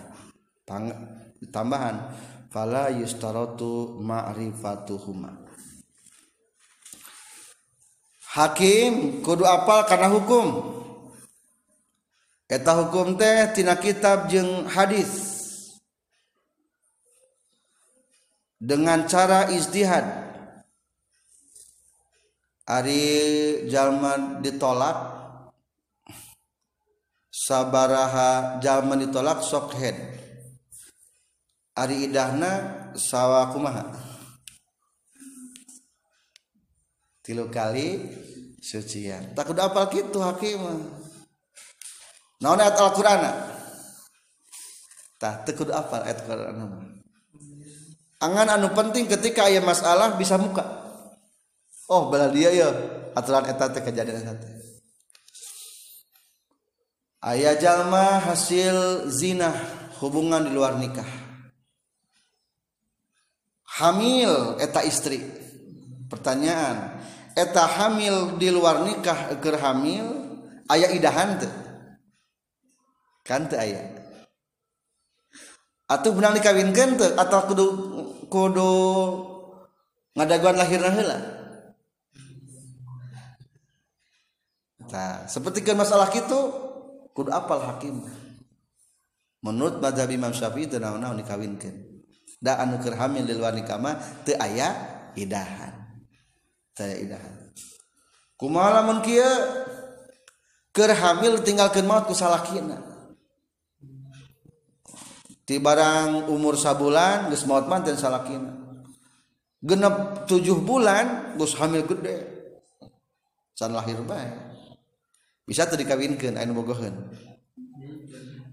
Tambahan fala yustaratu ma'rifatuhuma. Hakim kudu apal karena hukum. eta hukum teh tina kitab jeung hadis. Dengan cara istihad Ari jalma ditolak. Sabaraha jalma ditolak sok head. Ari idahna sawa kumaha? Tilu kali sucian. Takut apal gitu hakimah naon ayat Al-Qur'an? Tah teu kudu apal ayat Al-Qur'an. Angan anu penting ketika aya masalah bisa muka. Oh bala dia ya aturan eta teh kejadian eta teh. Aya jalma hasil zina hubungan di luar nikah. Hamil eta istri. Pertanyaan eta hamil di luar nikah ger hamil ayah idahan teu kan teu aya. Atuh benang dikawinkeun teu atau kudu kudu ngadaguan lahirna heula. Nah, seperti kan masalah itu kudu apal hakim. Menurut mazhab Imam Syafi'i teu naon-naon dikawinkeun. Da anu keur hamil di luar nikah mah teu aya idahan. Teu idahan. Kumaha lamun kieu? Keur hamil tinggalkeun maut ku salakina ti barang umur sabulan geus maut manten salakina. Genep tujuh bulan geus hamil gede. Can lahir bae. Bisa teu dikawinkeun anu bogoheun.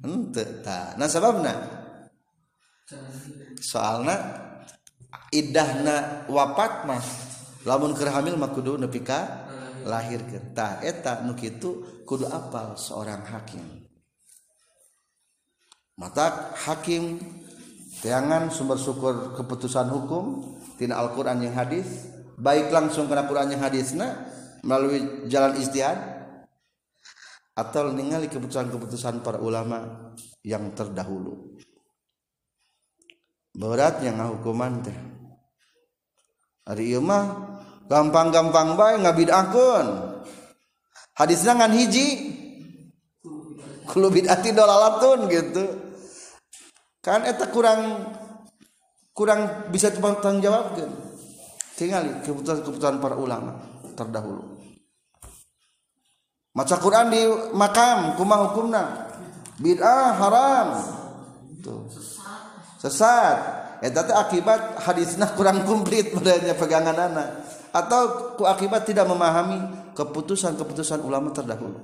Henteu tah nah sababna? Soalna idahna wapat mah lamun keur hamil mah kudu nepi ka lahir tah eta nu kitu kudu apal seorang hakim. Mata hakim teangan sumber syukur keputusan hukum tina Al-Qur'an yang hadis baik langsung kena Qur'an yang hadisna melalui jalan istihad atau ningali keputusan-keputusan para ulama yang terdahulu. Beratnya hukuman teh. Hari ieu gampang-gampang bae ngabid akun hadis ngan hiji. Bid'ati dolalatun gitu kan eta kurang kurang bisa tanggung jawab kan tinggal keputusan-keputusan para ulama terdahulu. Maca Quran di makam kumah hukumna. Bid'ah haram. Tuh. Sesat. Eta teh akibat hadisnya kurang komplit padanya pegangan anak atau ku akibat tidak memahami keputusan-keputusan ulama terdahulu.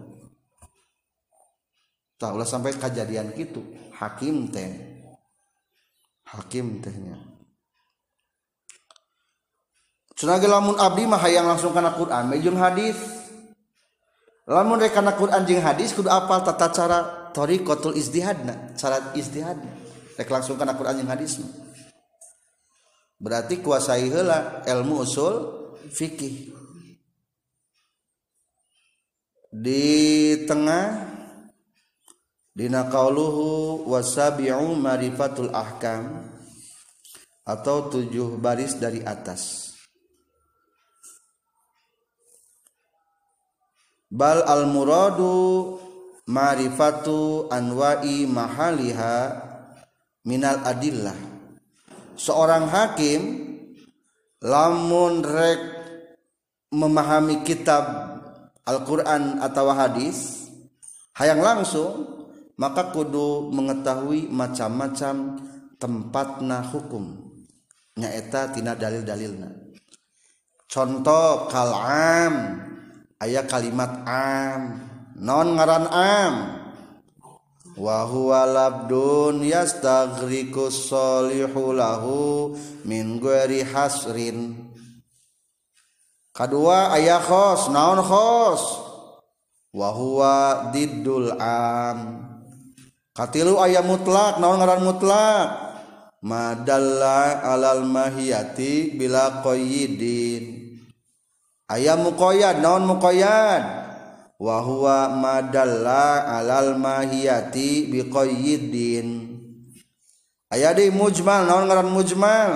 Tak ulah sampai kejadian gitu hakim teh hakim tehnya. Sunage lamun abdi mah hayang langsung kana Quran mejung hadis. Lamun rek kana Quran jeung hadis kudu apal tata cara tariqatul izdihadna cara izdihad rek langsung kana Quran jeung hadis berarti kuasai heula ilmu usul fikih di tengah dina qauluhu wasabi'u marifatul ahkam atau tujuh baris dari atas. Bal al muradu marifatu anwa'i mahaliha minal adillah. Seorang hakim lamun rek memahami kitab Al-Quran atau hadis hayang langsung maka kudu mengetahui macam-macam tempatna hukum. Nyaeta tina dalil-dalilna. Contoh kalam. Ayat kalimat am. Non ngaran am. Wa huwa labdun yastaghriku solihu lahu min ghairi hasrin. Kedua ayat khos naon khos? Wa huwa diddul am. Katilu ayam mutlak naon ngaran mutlak? Madalla alal mahiyati bila qayyidin. Ayam muqayyad naon muqayyad? Wa huwa madalla alal mahiyati bi qayyidin. Ayadi mujmal naon ngaran mujmal?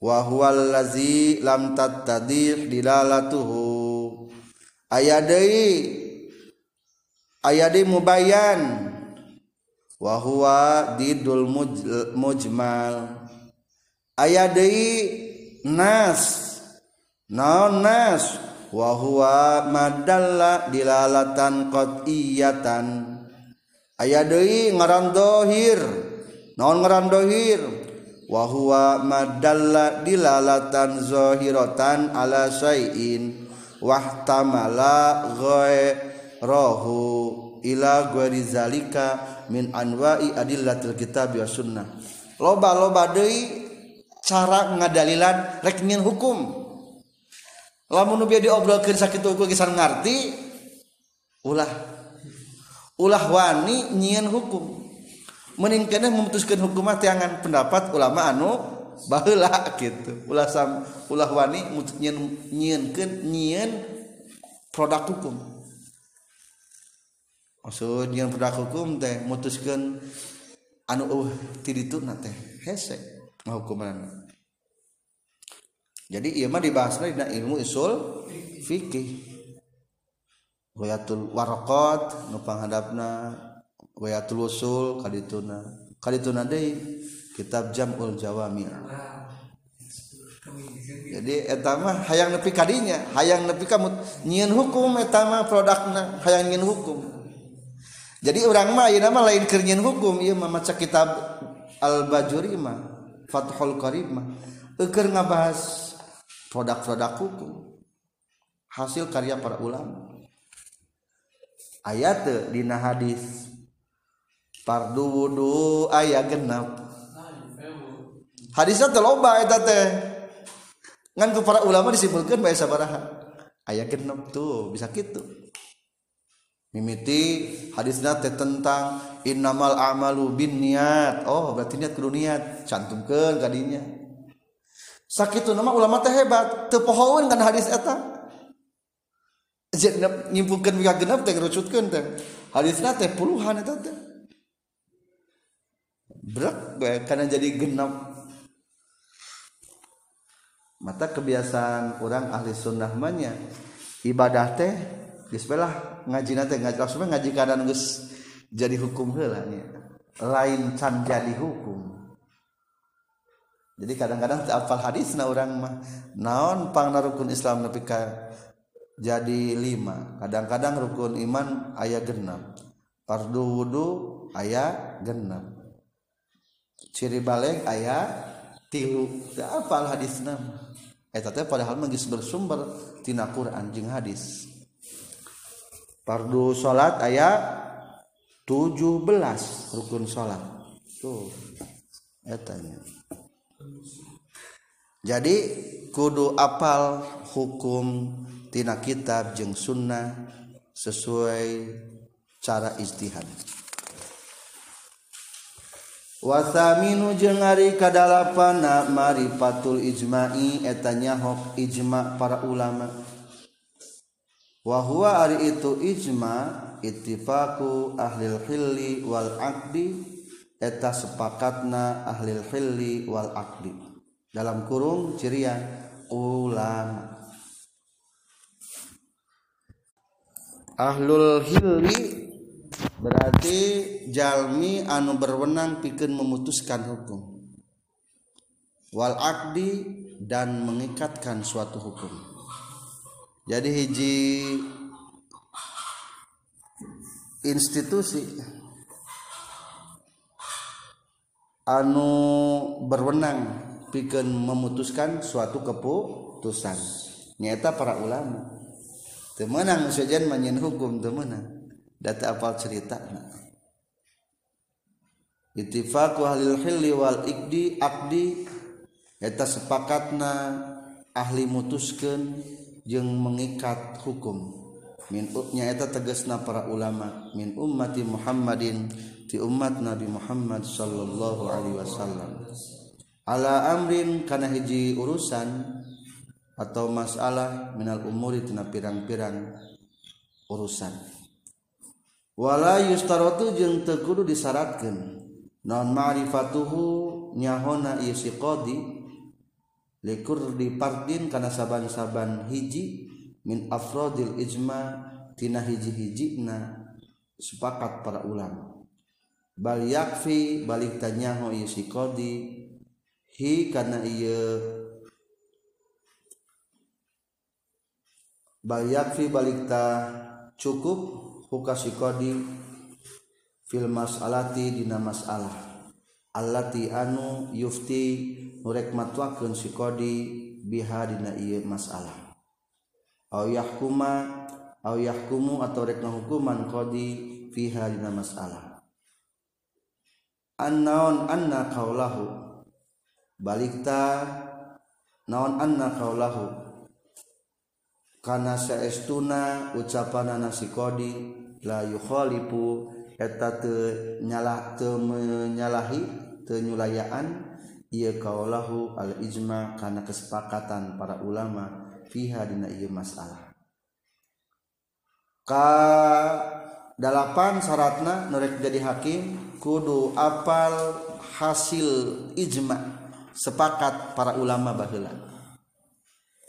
Wa huwa allazi lam tattadih dilalatuhu. Ayadai ayadi mubayyan wahwa didul mujmal. Aya nas. Naon nas? Wahwa madalla dilalatan qat'iyatan. Aya deui ngaran dohir naon ngaran dohir wahwa madalla dilalatan zahiratan ala syai'in. Wahtamala ghairahu ila ghairi zalika min anwa'i adillatil kitab wa sunnah. Loba-loba deui cara ngadalilan rek hukum. Lamun nu bieu diobrolkeun sakitu ku geus ngarti ulah. Ulah wani nyieun hukum. Mending keneh memutuskeun hukum mah tiangan pendapat ulama anu baheula gitu ulah sam ulah wani nyieun nyieunkeun nyieun produk hukum maksud yang produk hukum teh mutuskan anu uh ti itu teh hese hukuman jadi iya mah dibahasnya dina ilmu usul fikih wayatul warokot nu panghadapna wayatul usul kadituna kadituna deui kitab jamul jawami. Jadi etama hayang nepi kadinya hayang nepi kamu nyieun hukum etama produkna hayang nyieun hukum. jadi orang mah ayeuna mah lain keur hukum ieu mah maca kitab Al-Bajuri mah Fathul Qarib mah. Keur ngabahas produk-produk hukum hasil karya para ulama. Ayat dina hadis fardu wudu aya genap hadisnya teloba eta teh. Ngan para ulama disimpulkeun bae sabaraha aya genep tuh bisa gitu mimiti hadisnya teh tentang innamal amalu bin niat oh berarti niat kudu niat. Cantumkeun kadinya sakitu nama ulama teh hebat. Teu pohoeun kan hadis eta. Jadi nyimpulkan mika genep teh kerucutkeun teh. Hadisna teh puluhan eta teh. Berat karena jadi genep. Mata kebiasaan orang ahli sunnah ibadah teh Bismillah ngaji nanti ngaji langsung ngaji keadaan gus jadi hukum hela nya. Lain can jadi hukum. Jadi kadang-kadang apal hadis na orang mah naon pang rukun Islam nepi ka jadi lima. Kadang-kadang rukun iman ayat genap. Fardu wudu ayat genap. Ciri balik ayat tilu. Apal hadis nama. Eh tete padahal mah bersumber tina Quran jeung hadis. fardu salat ayat 17 rukun salat tuh etanya jadi kudu apal hukum tina kitab jeung sunnah sesuai cara istihad. Wasaminu jeung ari kadalapana marifatul ijma'i etanya hok ijma para ulama. Wa huwa ari itu ijma ittifaqu ahlil hilli wal aqdi eta sepakatna ahlil hilli wal aqdi. Dalam kurung cirian ulama ahlul hilli berarti jalmi anu berwenang pikeun memutuskan hukum. Wal akdi dan mengikatkan suatu hukum jadi hiji institusi anu berwenang pikeun memutuskan suatu keputusan. Nyata para ulama. Temenang sejen manyen hukum temenang data apal cerita. Ittifaqu ahlil hilli wal ikdi akdi eta sepakatna ahli mutuskeun jeung mengikat hukum. Minnya eta tegasna para ulama min ummati Muhammadin di umat Nabi Muhammad sallallahu Alaihi Wasallam. Ala Amrin kana hiji urusan atau masalah minal umuri tina pirang-pirang urusan. Wala yustarotu jeung tekudu disyaratkeun non ma'rifatuhu nyahona ieu si qadi likur dipardin karena saban-saban hiji min afrodil ijmatina hiji-hijina sepakat para ulama yakfi balik tanyaho sikodi hi karena ia Balfi balikta cukup huka sikodi film masalati dina masalah. Allati anu yufti nurek matwakeun si kodi biha dina ieu mas'alah. Au yahkuma au yahkumu atau rek hukuman kodi fiha dina mas'alah. Annaun anna qaulahu? Balikta naon anna kaulahu kana saestuna ucapan nasi kodi la yukhalifu eta teu nyalah teu menyalahi teu nyulayaan ieu kaulahu al ijma kana kesepakatan para ulama fiha dina ieu masalah. Ka dalapan syaratna nurek jadi hakim kudu apal hasil ijma sepakat para ulama baheula.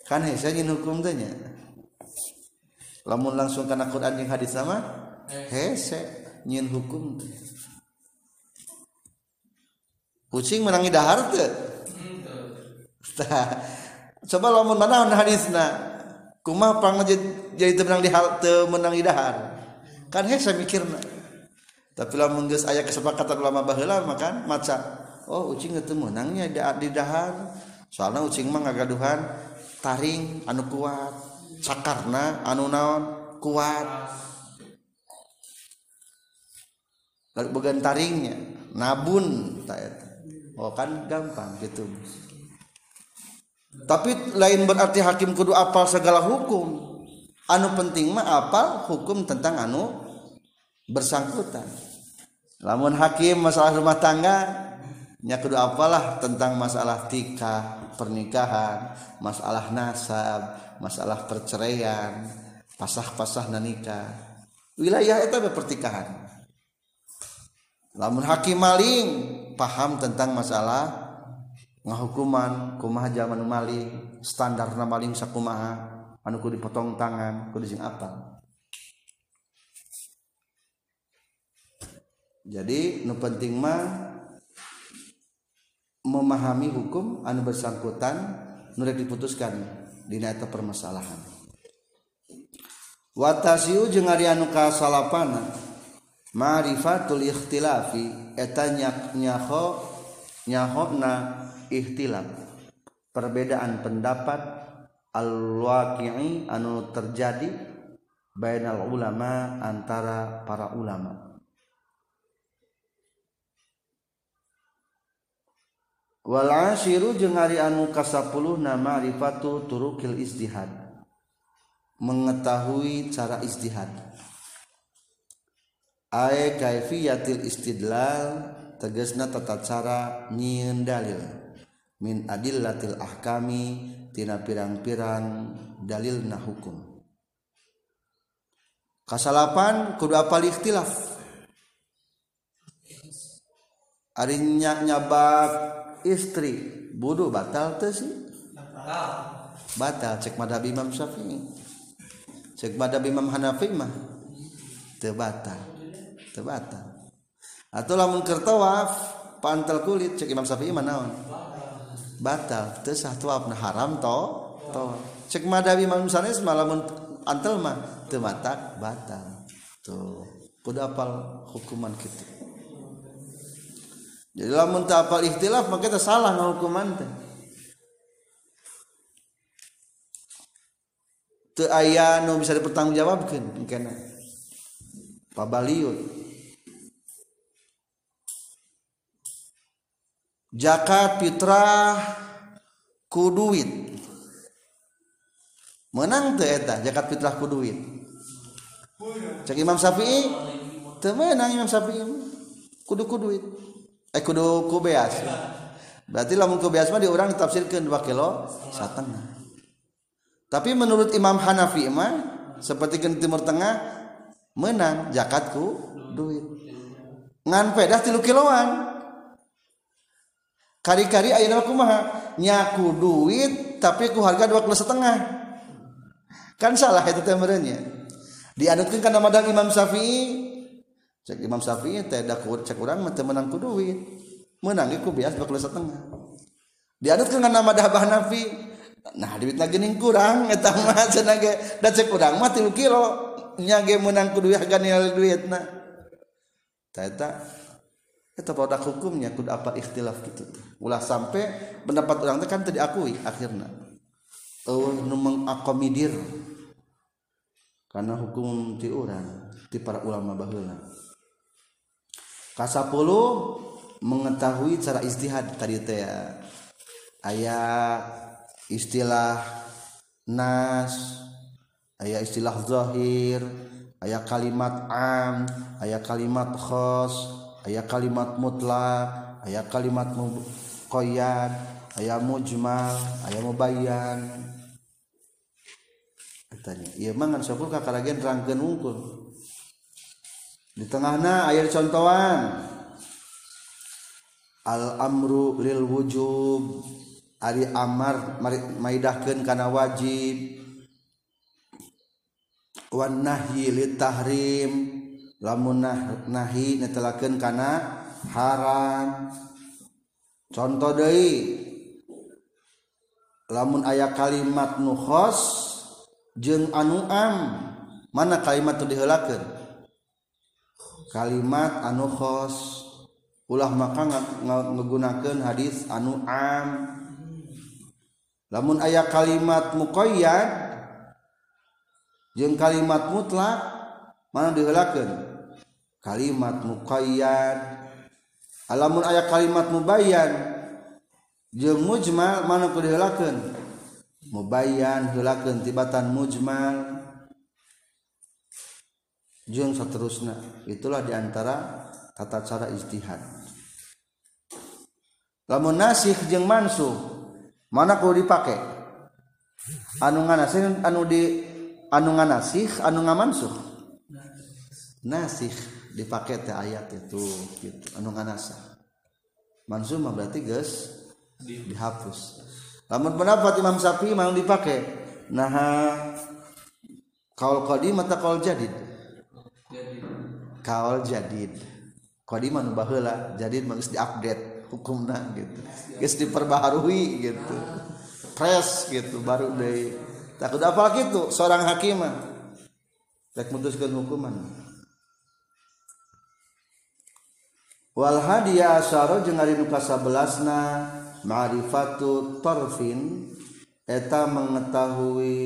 Kan hese nyin hukum teh nya. Lamun langsung kana Quran jeung hadis sama hese nyin hukum kucing menangi dahar tuh [laughs] coba lamun mana hadisna kumah pang jadi temenang di halte menang di dahar. Kan hese mikirna. Tapi lamun geus aya kesepakatan ulama baheula makan maca oh ucing teu menangnya di, di dahar. Soalnya ucing mah ngagaduhan taring anu kuat. Sakarna anu naon kuat. Bukan taringnya nabun tak oh kan gampang gitu. Tapi lain berarti hakim kudu apal segala hukum. Anu penting mah apal hukum tentang anu bersangkutan. Lamun hakim masalah rumah tangga nya kudu apalah tentang masalah tikah pernikahan masalah nasab masalah perceraian pasah-pasah nikah. Wilayah itu pertikahan. Lamun hakim maling paham tentang masalah ngahukuman kumaha zaman maling standar maling sakumaha anu kudu dipotong tangan kudu sing apa jadi nu penting mah memahami hukum anu bersangkutan nu diputuskan di eta permasalahan. Watasiu jeung ari anu kasalapana Ma'rifatul ikhtilafi eta nyaho nyahona ikhtilaf perbedaan pendapat al-waqi'i anu terjadi bainal ulama antara para ulama. Wal asyiru jeung ari anu kasapuluh na ma'rifatu turukil izdihad mengetahui cara izdihad ay kaifiyatil istidlal tegasna tata cara nyieun dalil min adillatil ahkami tina pirang-pirang dalilna hukum. Kasalapan kudu apal ikhtilaf. Ari nyabak istri budu batal teh sih? Batal. Cek madhab Imam Syafi'i. Cek madhab Imam Hanafi mah teu batal teu batal atau lamun keur tawaf pantel kulit cek Imam Syafi'i mah naon? Batal. Teu sah tawaf nah haram to to cek madhab Imam Sanes mah lamun antel mah teu batal. Tuh kudu apal hukuman kitu. Jadi lamun teu apal ikhtilaf maka kita salah hukuman teh. Teu aya nu bisa dipertanggungjawabkeun engkena pabaliut zakat fitrah ku duit menang teu eta zakat fitrah ku duit cek Imam Syafi'i? Teu menang Imam Syafi'i. Kudu ku duit eh kudu ku beas berarti lamun ku beas mah di urang ditafsirkeun 2 kilo satengah. Tapi menurut Imam Hanafi mah seperti ke Timur Tengah menang zakatku duit. Ngan pedas tilu kiloan. Kari-kari ayeuna kumaha? Nyaku duit tapi ku harga dua kilo setengah. Kan salah itu temerenya dianutkeun kana madang Imam Syafi'i. Cek Imam Syafi'i teh da cek urang mah menang ku duit. Menang ku bias dua kilo setengah. Dianutkeun kana madang Hanafi nah duitna geuning kurang eta mah cenah ge. Da cek urang mah 3 kilo. nyage menang kudu ganil duitna. Eta eta pada hukumnya kudu apa ikhtilaf gitu ulah sampai pendapat orang teh kan teu diakui akhirna. Eueuh nu mengakomodir karena hukum ti urang ti para ulama baheula. Kasapuluh mengetahui cara istihad tadi teh. Ayat istilah nas aya istilah dhohir aya kalimat am aya kalimat khos aya kalimat mutlak aya kalimat muqayyad aya mujmal aya mubayyan. Katanya ieu mah ngan sokul kakaragen rangkeun wungkul. Di tengahna aya contohan al amru lil wujub. Ari amar maidahkeun kana wajib. Wanahhilitahrim lamunnah nahi netelaken kana haram. Conto deui. Lamun aya kalimat nu khos jeung anu am mana kalimat itu dihelakan kalimat anu khos. Ulah maka menggunakan hadis anu am. Lamun aya kalimat muqayyad jeung kalimat mutlak mana dihelakan kalimat muqayyad alamun ayat kalimat mubayan jeung mujmal mana ku dihelakan mubayan helakan tibatan mujmal. Jeung seterusnya itulah diantara tata cara istihad lamun nasih jeung mansuh mana kudu dipake? Anu nganasin anu di anu nganasih anu ngamansuh nasikh. Dipakai teh ayat itu gitu. Anu nganasa mansumah berarti guys dihapus. Lamun pendapat Imam Syafi'i mau dipakai nah kaul qadim atau kaul jadid? Kaul jadid. Qadiman baheula jadi geus diupdate hukumna gitu. Geus diperbaharui gitu. Fresh gitu baru deui takut apa gitu seorang hakim. Rek mutuskeun hukuman. Wal hadiya asyara jeung ari nu kasabelasna ma'rifatu tarfin eta mengetahui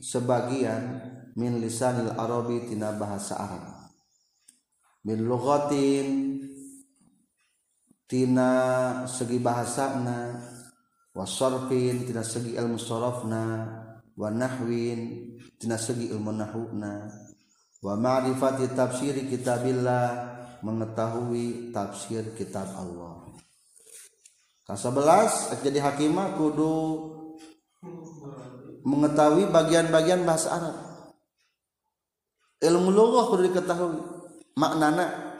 sebagian min lisanil arabi tina bahasa Arab. Min lughatin tina segi bahasana wasarfin tina segi ilmu sarafna wa nahwin tina segi ilmu nahuna wa ma'rifati tafsiri kitabillah mengetahui tafsir kitab Allah. Kasabelas jadi hakimah kudu mengetahui bagian-bagian bahasa Arab. Ilmu lughah kudu diketahui maknana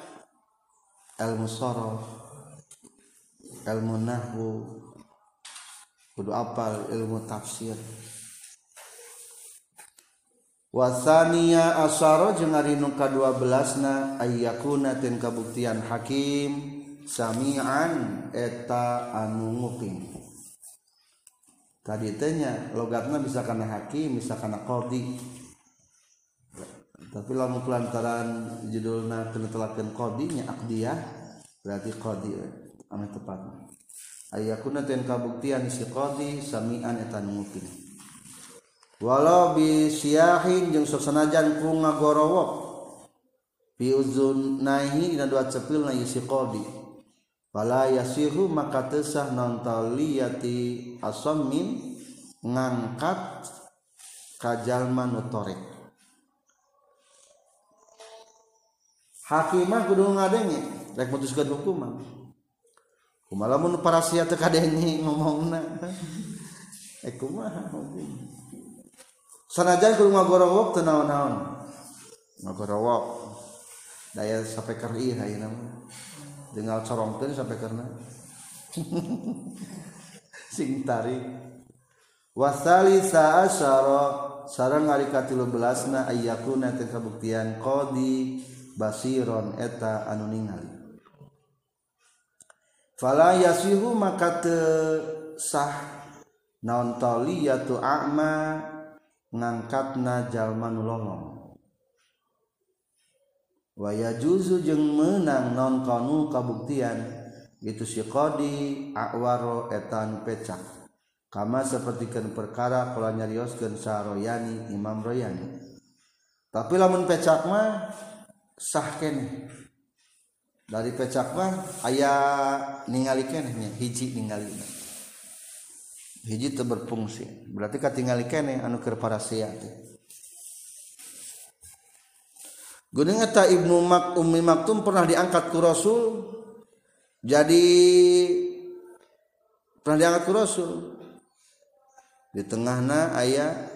ilmu sorof ilmu nahwu kudu apal ilmu tafsir wasania asaro jeung ari nu ka-12na ayyakuna tin kabuktian hakim samian eta anu nguping. Tadi tanya logatna bisa kana hakim bisa kana qadi tapi lamun kelantaran judulna kana telakeun qadinya aqdiyah berarti qadi anu tepat ayyakuna tin kabuktian si qadi samian eta anu nguping. walau bisiahin jeung sesanajan ku ngagorowok bi uzunahi dina dua cepil na isi qadi. Wala yasihu maka tesah non taliyati asammin ngangkat kajalma nutorek hakimah kudu ngadenge rek mutuskeun hukuman. Kumalamun para sia teu kadenge ngomongna? [laughs] Eh kumaha hukumna sanajan kudu ngagorowok teu naon-naon. Ngagorowok. Daya sampai ayeuna hayeuna dengal corongkeun sampai karena [laughs] sing tarik. Wasali saasara sareng ari ka 13na ayyakuna teh kabuktian qadi basiron eta anu ningali. Fala yasihu maka teu sah. Naon taliyatu a'ma ngangkatna jalma nu lolong waya juzu jeung menang non kabuktian itu si qadi awaro etan pecak kama sepertikan perkara kalau nyarioskeun saroyani imam royani. Tapi lamun pecak mah sah kene dari pecak mah aya ningali kene hiji ningali hiji itu berfungsi. Berarti katingali kene anu keur parasia Gunung eta Ibnu Mak Ummi Maktum pernah diangkat ku Rasul. Jadi pernah diangkat ku Rasul. Di tengahna ayat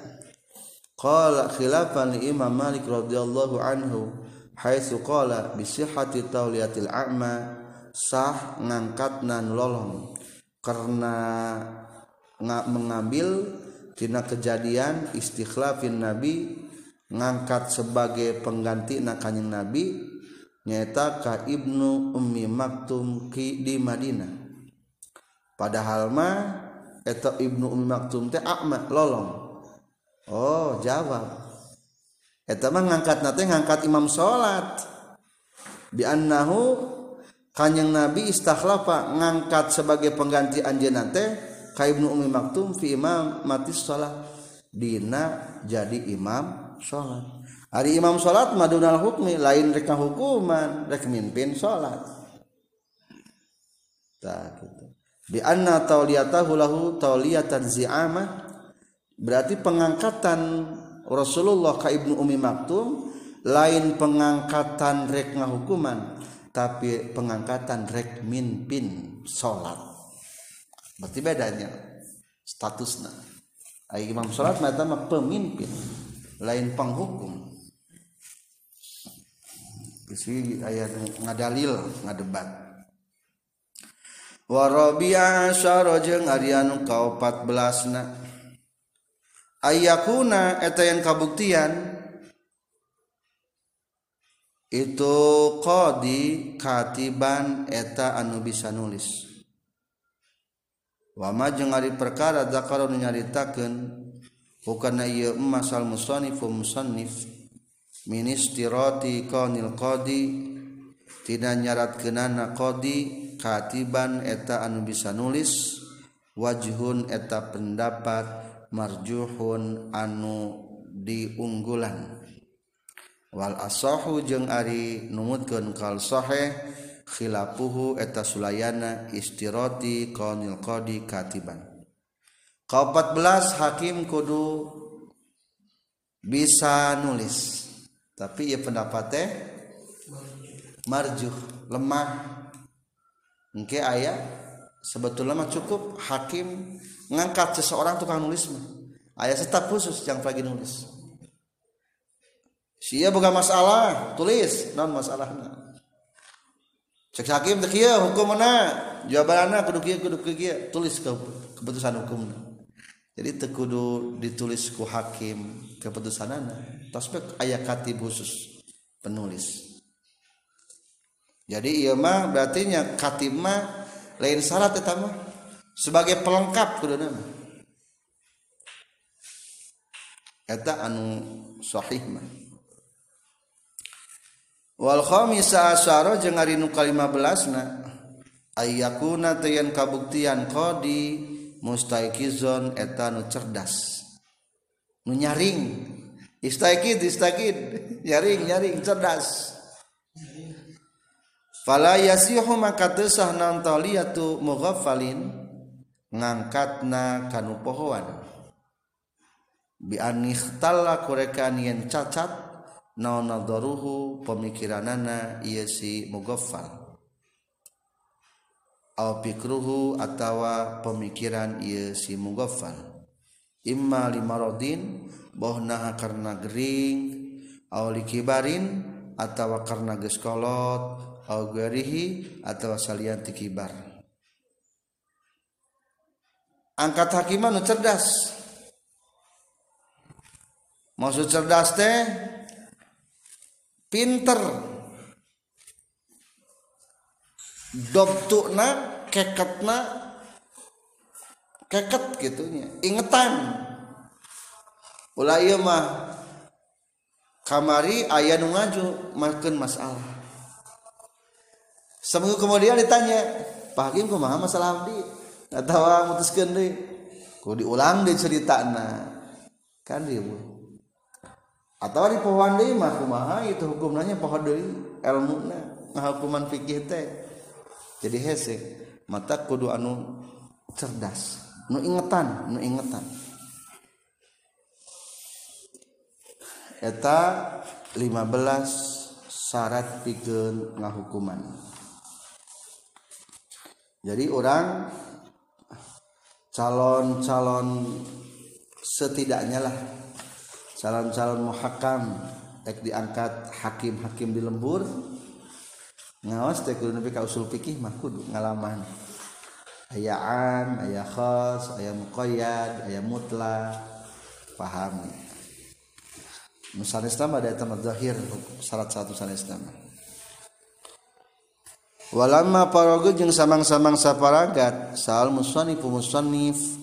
qala khilafan li Imam Malik radhiyallahu anhu haitsu qala bi sihhati tauliyatil a'ma sah ngangkatna nolong karena mengambil tina kejadian istikhlafin nabi ngangkat sebagai pengganti nakanyeng nabi nyata ka ibnu ummi maktum ki di Madinah. Padahal mah eta ibnu ummi maktum teh akma lolong. Oh jawab. Eta mah ngangkat nate ngangkat imam salat bi annahu kanyang nabi istakhlafa ngangkat sebagai pengganti anjeunna teh ka ibnu ummi maktum fi imam mati salat dina jadi imam salat hari imam salat madunal hukmi lain reka hukuman rek mimpin salat tak gitu. Bi anna tauliyatahu lahu tauliyatan zi'amah. Berarti pengangkatan Rasulullah ka Ibnu Umi Maktum lain pengangkatan rek ngahukuman tapi pengangkatan rek mimpin salat berarti bedanya statusnya. Ayo imam sholat mata pemimpin. Lain penghukum. Isi ayat ngadalil ngadebat. Warabi'a asyara jeung ari anu ka 14 na Ayakuna eta yang kabuktian. Itu qadi katiban eta anu bisa nulis. wama jeung ari perkara zakaro nyaritakeun hukana ieu masal musannif musannif min istirati qanil qadi tina nyaratkeunana qadi katiban eta anu bisa nulis wajhun eta pendapat marjuhun anu diunggulan. Wal asahu jeung ari numutkeun kal sahih khilafuhu eta sulayana istiroti qanil qadi katiban. Ka 14 hakim kudu bisa nulis. Tapi ieu pendapat teh marjuh, lemah. Engke aya sebetulnya mah cukup hakim ngangkat seseorang tukang nulis mah. Aya staf khusus yang lagi nulis Sia bukan masalah, tulis non masalahnya. cek hakim teh kieu hukumna jawabanna kudu kieu kudu kieu tulis ke, keputusan hukumna jadi teu kudu ditulis ku hakim keputusanana tasbek aya katib khusus penulis. Jadi ieu mah berarti nya katib mah lain syarat eta mah. Sebagai pelengkap kudu nama eta anu sahih mah. wal khamisa asyara jeung ari nu ka 15na ayyakuna tayan kabuktian qadi mustaikizon eta nu cerdas. Nu nyaring. Istaikid istaikid. Nyaring nyaring cerdas. Fala yasihu maka tesah naon taliyatu mughaffalin ngangkatna kanu pohoan. Bi anikhtalla kurekan yen cacat naon nadaruhu pemikiranana ieu si mugaffal aw pikruhu atawa pemikiran ieu si mugaffal imma limaradin bohna karena gering aw likibarin atawa karena geus kolot aw garihi atawa salian tikibar angkat hakiman cerdas. Maksud cerdas teh pinter. Doktukna keketna keket gitunya ingetan. Ulah iya mah kamari ayah nu ngaju makan masalah. Seminggu kemudian ditanya Pak Hakim kumaha masalah abdi? Atau ah, mutuskan deh. Kok diulang deh cerita kan dia atau di pohon deui mah kumaha itu hukumnya pohon deui ilmuna hukuman fikih teh. Jadi hese mata kudu anu cerdas nu ingetan nu ingetan. Eta 15 syarat pikeun ngahukuman. Jadi orang calon-calon setidaknya lah calon-calon muhakam tek diangkat hakim-hakim di lembur. Ngawas teh kudu nepi ka usul fikih mah kudu ngalaman. Aya an aya khas aya muqayyad aya mutlak paham. Misalnya Islam ada teman zahir syarat satu misalnya Islam. Walamma parogo jeung samang-samang saparagat sal musannif musannif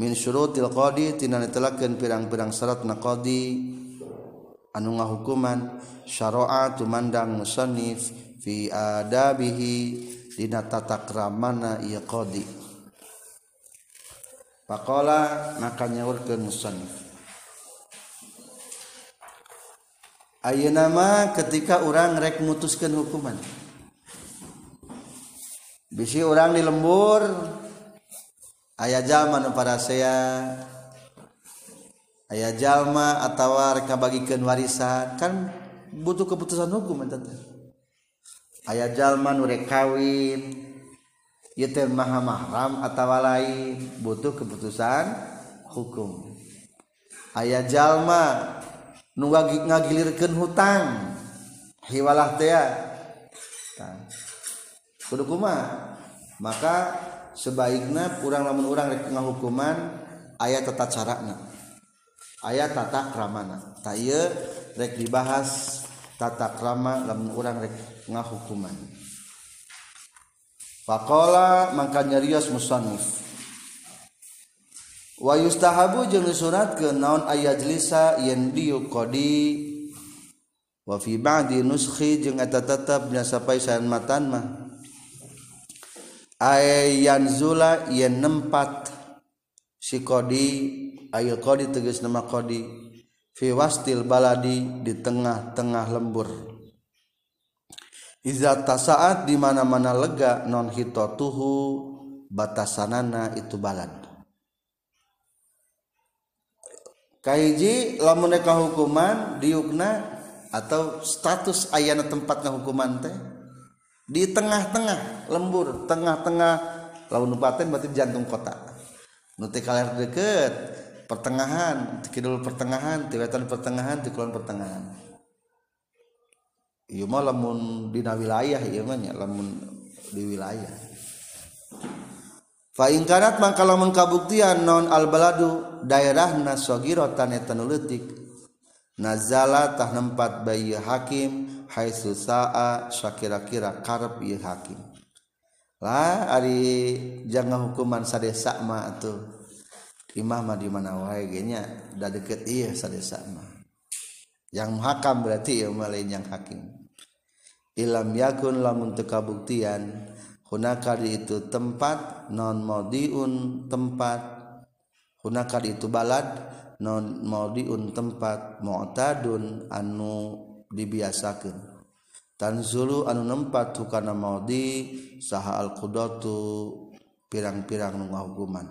min syurutil qadi tina netelakeun pirang-pirang syarat na qadi. Anu ngahukuman syara'a tumandang musannif fi adabihi dina tata kramana ieu qadi. Pakola maka nyaurkeun musannif. Ayeuna mah ketika urang rek mutuskeun hukuman. Bisi orang di lembur aya jalma nu para saya aya jalma atau reka bagikan warisan. Kan butuh keputusan hukum eta aya jalma nu rek kawin ieu teh maha mahram atawa lain. Butuh keputusan hukum. Aya jalma nu ngagilirkeun hutang. Hiwalah teh kudu kumaha? Maka sebaiknya kurang lamun orang rek hukuman ayat tata carana. Ayat tata kramana. Taye rek dibahas tata krama lamun orang rek hukuman Pakola maka nyerios musannif. Wa yustahabu jeung ke naon ayajlisa yen diuqadi wa fi ba'di nuskhi jeung eta tetep nya sapai sayan matan mah. Ayanzula yen nempat si kodi ayo kodi tegas nama kodi fi wastil baladi di tengah-tengah lembur Iza tasaat di mana-mana lega non hitotuhu batasanana itu balad. Kaiji lamun hukuman diukna atau status ayana tempatna hukuman teh di tengah-tengah lembur tengah-tengah. Laun nupaten berarti jantung kota. Nuti kaler deket pertengahan kidul pertengahan tiwetan pertengahan tikulon pertengahan. Iya mah lamun dina wilayah iya mah lamun di wilayah. Fa ingkarat lamun kabuktian non albaladu daerah nasogirotan leutik. Nazala tah nempat bayi hakim haitsu saa sakira-kira karep ieu hakim. Lah ari jangan hukuman sadesa mah atuh. Imam mah di mana wae nya da deket iya sadesa mah yang hakam berarti ya malain yang hakim. Ilam yakun lamun teu kabuktian hunaka itu tempat non maudiun tempat. Hunaka itu balad non maudiun tempat mu'tadun anu dibiasakan tanzulu anu nempat hukana maudi saha al qudatu pirang-pirang nu ngahukuman.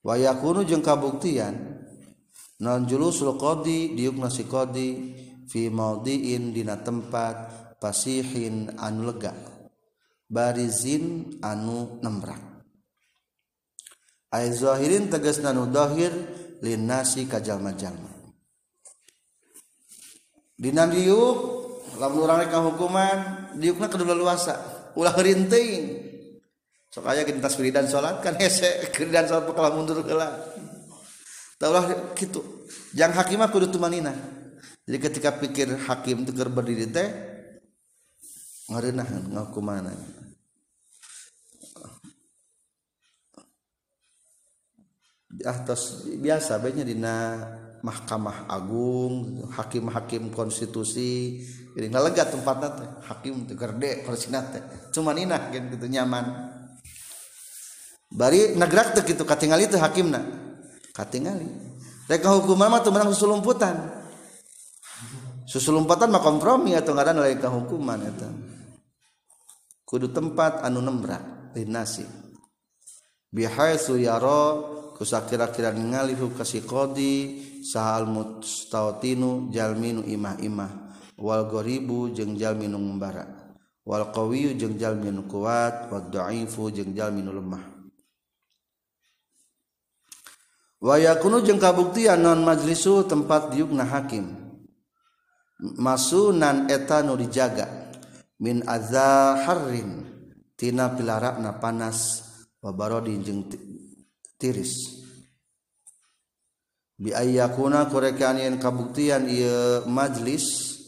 Wayakunu jeung kabuktian non julusul qadi diukna si qadi fi maudiin dina tempat pasihin anu lega barizin anu nemrak. Ay zahirin tegasna nu zahir linasi kajalma-jalma dina diuk lamun urang rek hukuman diukna kedua luasa ulah rinting sok aya kita wiridan salat kan [laughs] hese wiridan salat pekala mundur heula. Taulah kitu jang hakim kudu tumanina. Jadi ketika pikir hakim itu berdiri teh ngareunah ngahukumanana atas biasa banyak dina mahkamah agung hakim-hakim konstitusi jadi ngalega tempatnya teh hakim teu gede kursina teh cuman inah gitu nyaman. Bari negrak teh gitu katingali teh hakimna. Katingali. Rek hukuman mah teu menang susulumputan. Susulumputan mah kompromi atau ngaran lain hukuman eta. Kudu tempat anu nembrak linasi bihaitsu yara kusakira-kira ningali kasih kodi sahal mustautinu jalminu imah imah wal goribu jeung jalminu membara wal qawiyu jeung jalminu kuat wad dhaifu jeung jalminu lemah wayakunu jeung kabuktian non majlisu tempat diukna hakim. Masunan eta nu dijaga. Min adza harrin tina pilarakna panas. Babarodi jeung tiris. Biayakuna kurekan yen kabuktian ieu majlis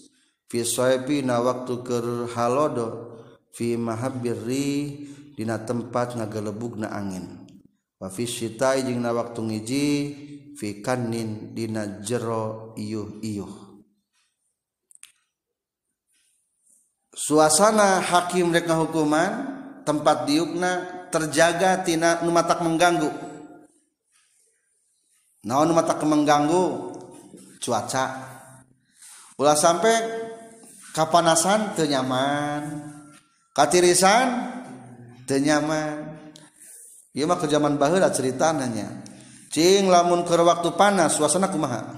fi soepi na waktu ker halodo fi mahabbirri dina tempat ngagelebugna angin. Wa fi syitai jeung na waktu ngiji fi kanin dina jero iuh iuh suasana hakim rek hukuman tempat diukna terjaga tina numatak mengganggu. Naon numatak mengganggu cuaca ulah sampai kapanasan tenyaman katirisan tenyaman Ieu mah ke zaman baheula ceritananya. Cing lamun ke waktu panas suasana kumaha?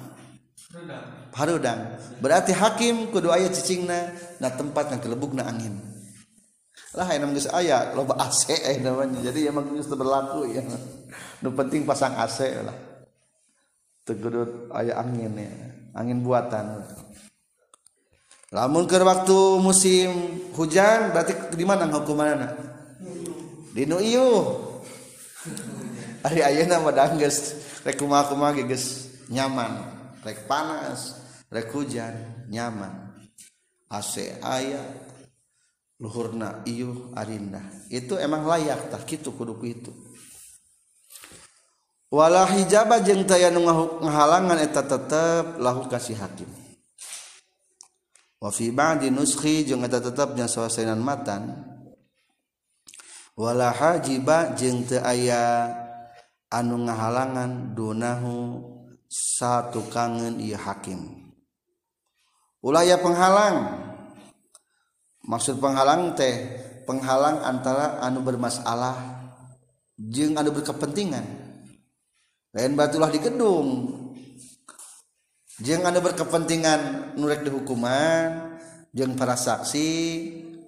Harudang. Berarti hakim kudu aya cicingna na tempat yang kelebukna angin. Lah aya geus aya loba [laughs] AC aya namanya. Jadi emang geus berlaku ya. Nu penting pasang AC lah. tegedut aya angin ya. angin buatan. Lamun ke waktu musim hujan berarti di mana hukumanna di nu ieu. Ari ayeuna mah danggeus rek kumaha-kumaha geus nyaman. Rek panas rek hujan nyaman. AC aya luhurna iuh arindah itu emang layak tah kitu kudu itu wala hijaba jeung taya nu ngahalangan eta tetep lahu kasih hakim. Wa fi ba'di nuskhi jeung eta tetepnya sawasanan matan wala hajiba jeung teu aya anu ngahalangan dunahu satu kangen ieu hakim. Ulaya penghalang. Maksud penghalang teh penghalang antara anu bermasalah jeung anu berkepentingan. Lain batulah di gedung. Jeng anu berkepentingan nurek di hukuman jeng para saksi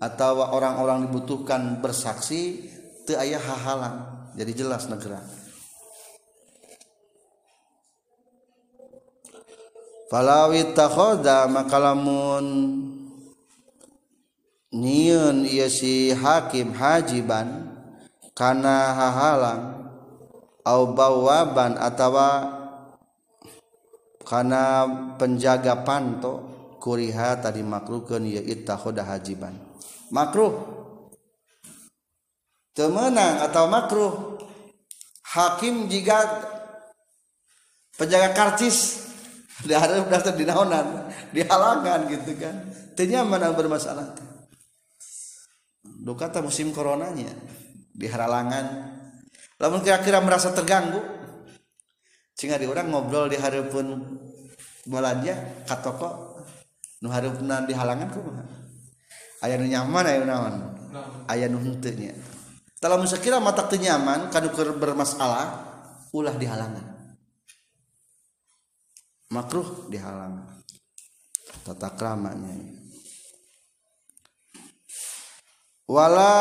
atau orang-orang dibutuhkan bersaksi teu aya hahalang jadi jelas negara. Falawi takhoda maka lamun nyiun ieu si hakim hajiban kana hahalang au bawaban atawa kana penjaga panto kuriha tadi makruhkeun ieu ittakhoda hajiban. Makruh. Temenang atau makruh hakim jika penjaga karcis. [laughs] Daftar di naonan di halangan gitu kan. Tenyaman bermasalah kata musim coronanya di halalangan lamun kira-kira merasa terganggu sehingga di orang ngobrol di hari pun belanja ke toko nu harupna di halangan kumaha aya nu nyaman aya naon? Aya nu henteu nya. Lamun sekira mata nyaman kanu bermasalah ulah di halangan. Makruh di halangan. Tata kramanya wala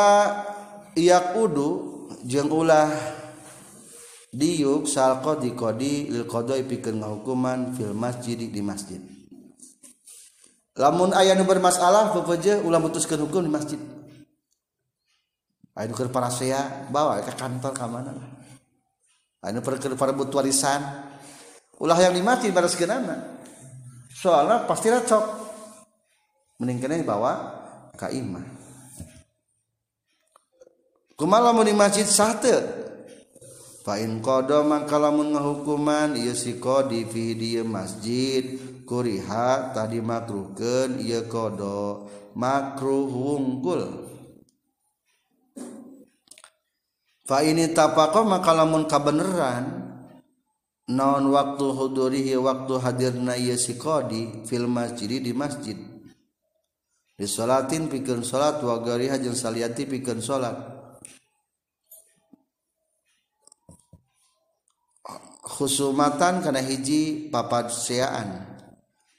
ia jeng ulah diuk sal qadi qadi lil qadai pikeun ngahukuman fil masjid di masjid. Lamun aya nu bermasalah pepeje ulah mutuskeun hukum di masjid. Aya nu parasea bawa ke kantor ka mana aya nu parebut warisan. Ulah yang di masjid bareskeunana soalnya pasti cok mending bawa ka imah kumala mun di masjid sah teu fa in qada maka lamun ngahukuman ieu si qadi fi di masjid. Kuriha tadi makruhkeun ieu qada. Makruh wungkul fa ini tapaqa maka lamun kabeneran naon waktu hudurihi waktu hadirna ieu si qadi fil masjid di masjid. Di salatin pikeun salat wa gariha jeung saliati pikeun salat khusumatan kana hiji papasiaan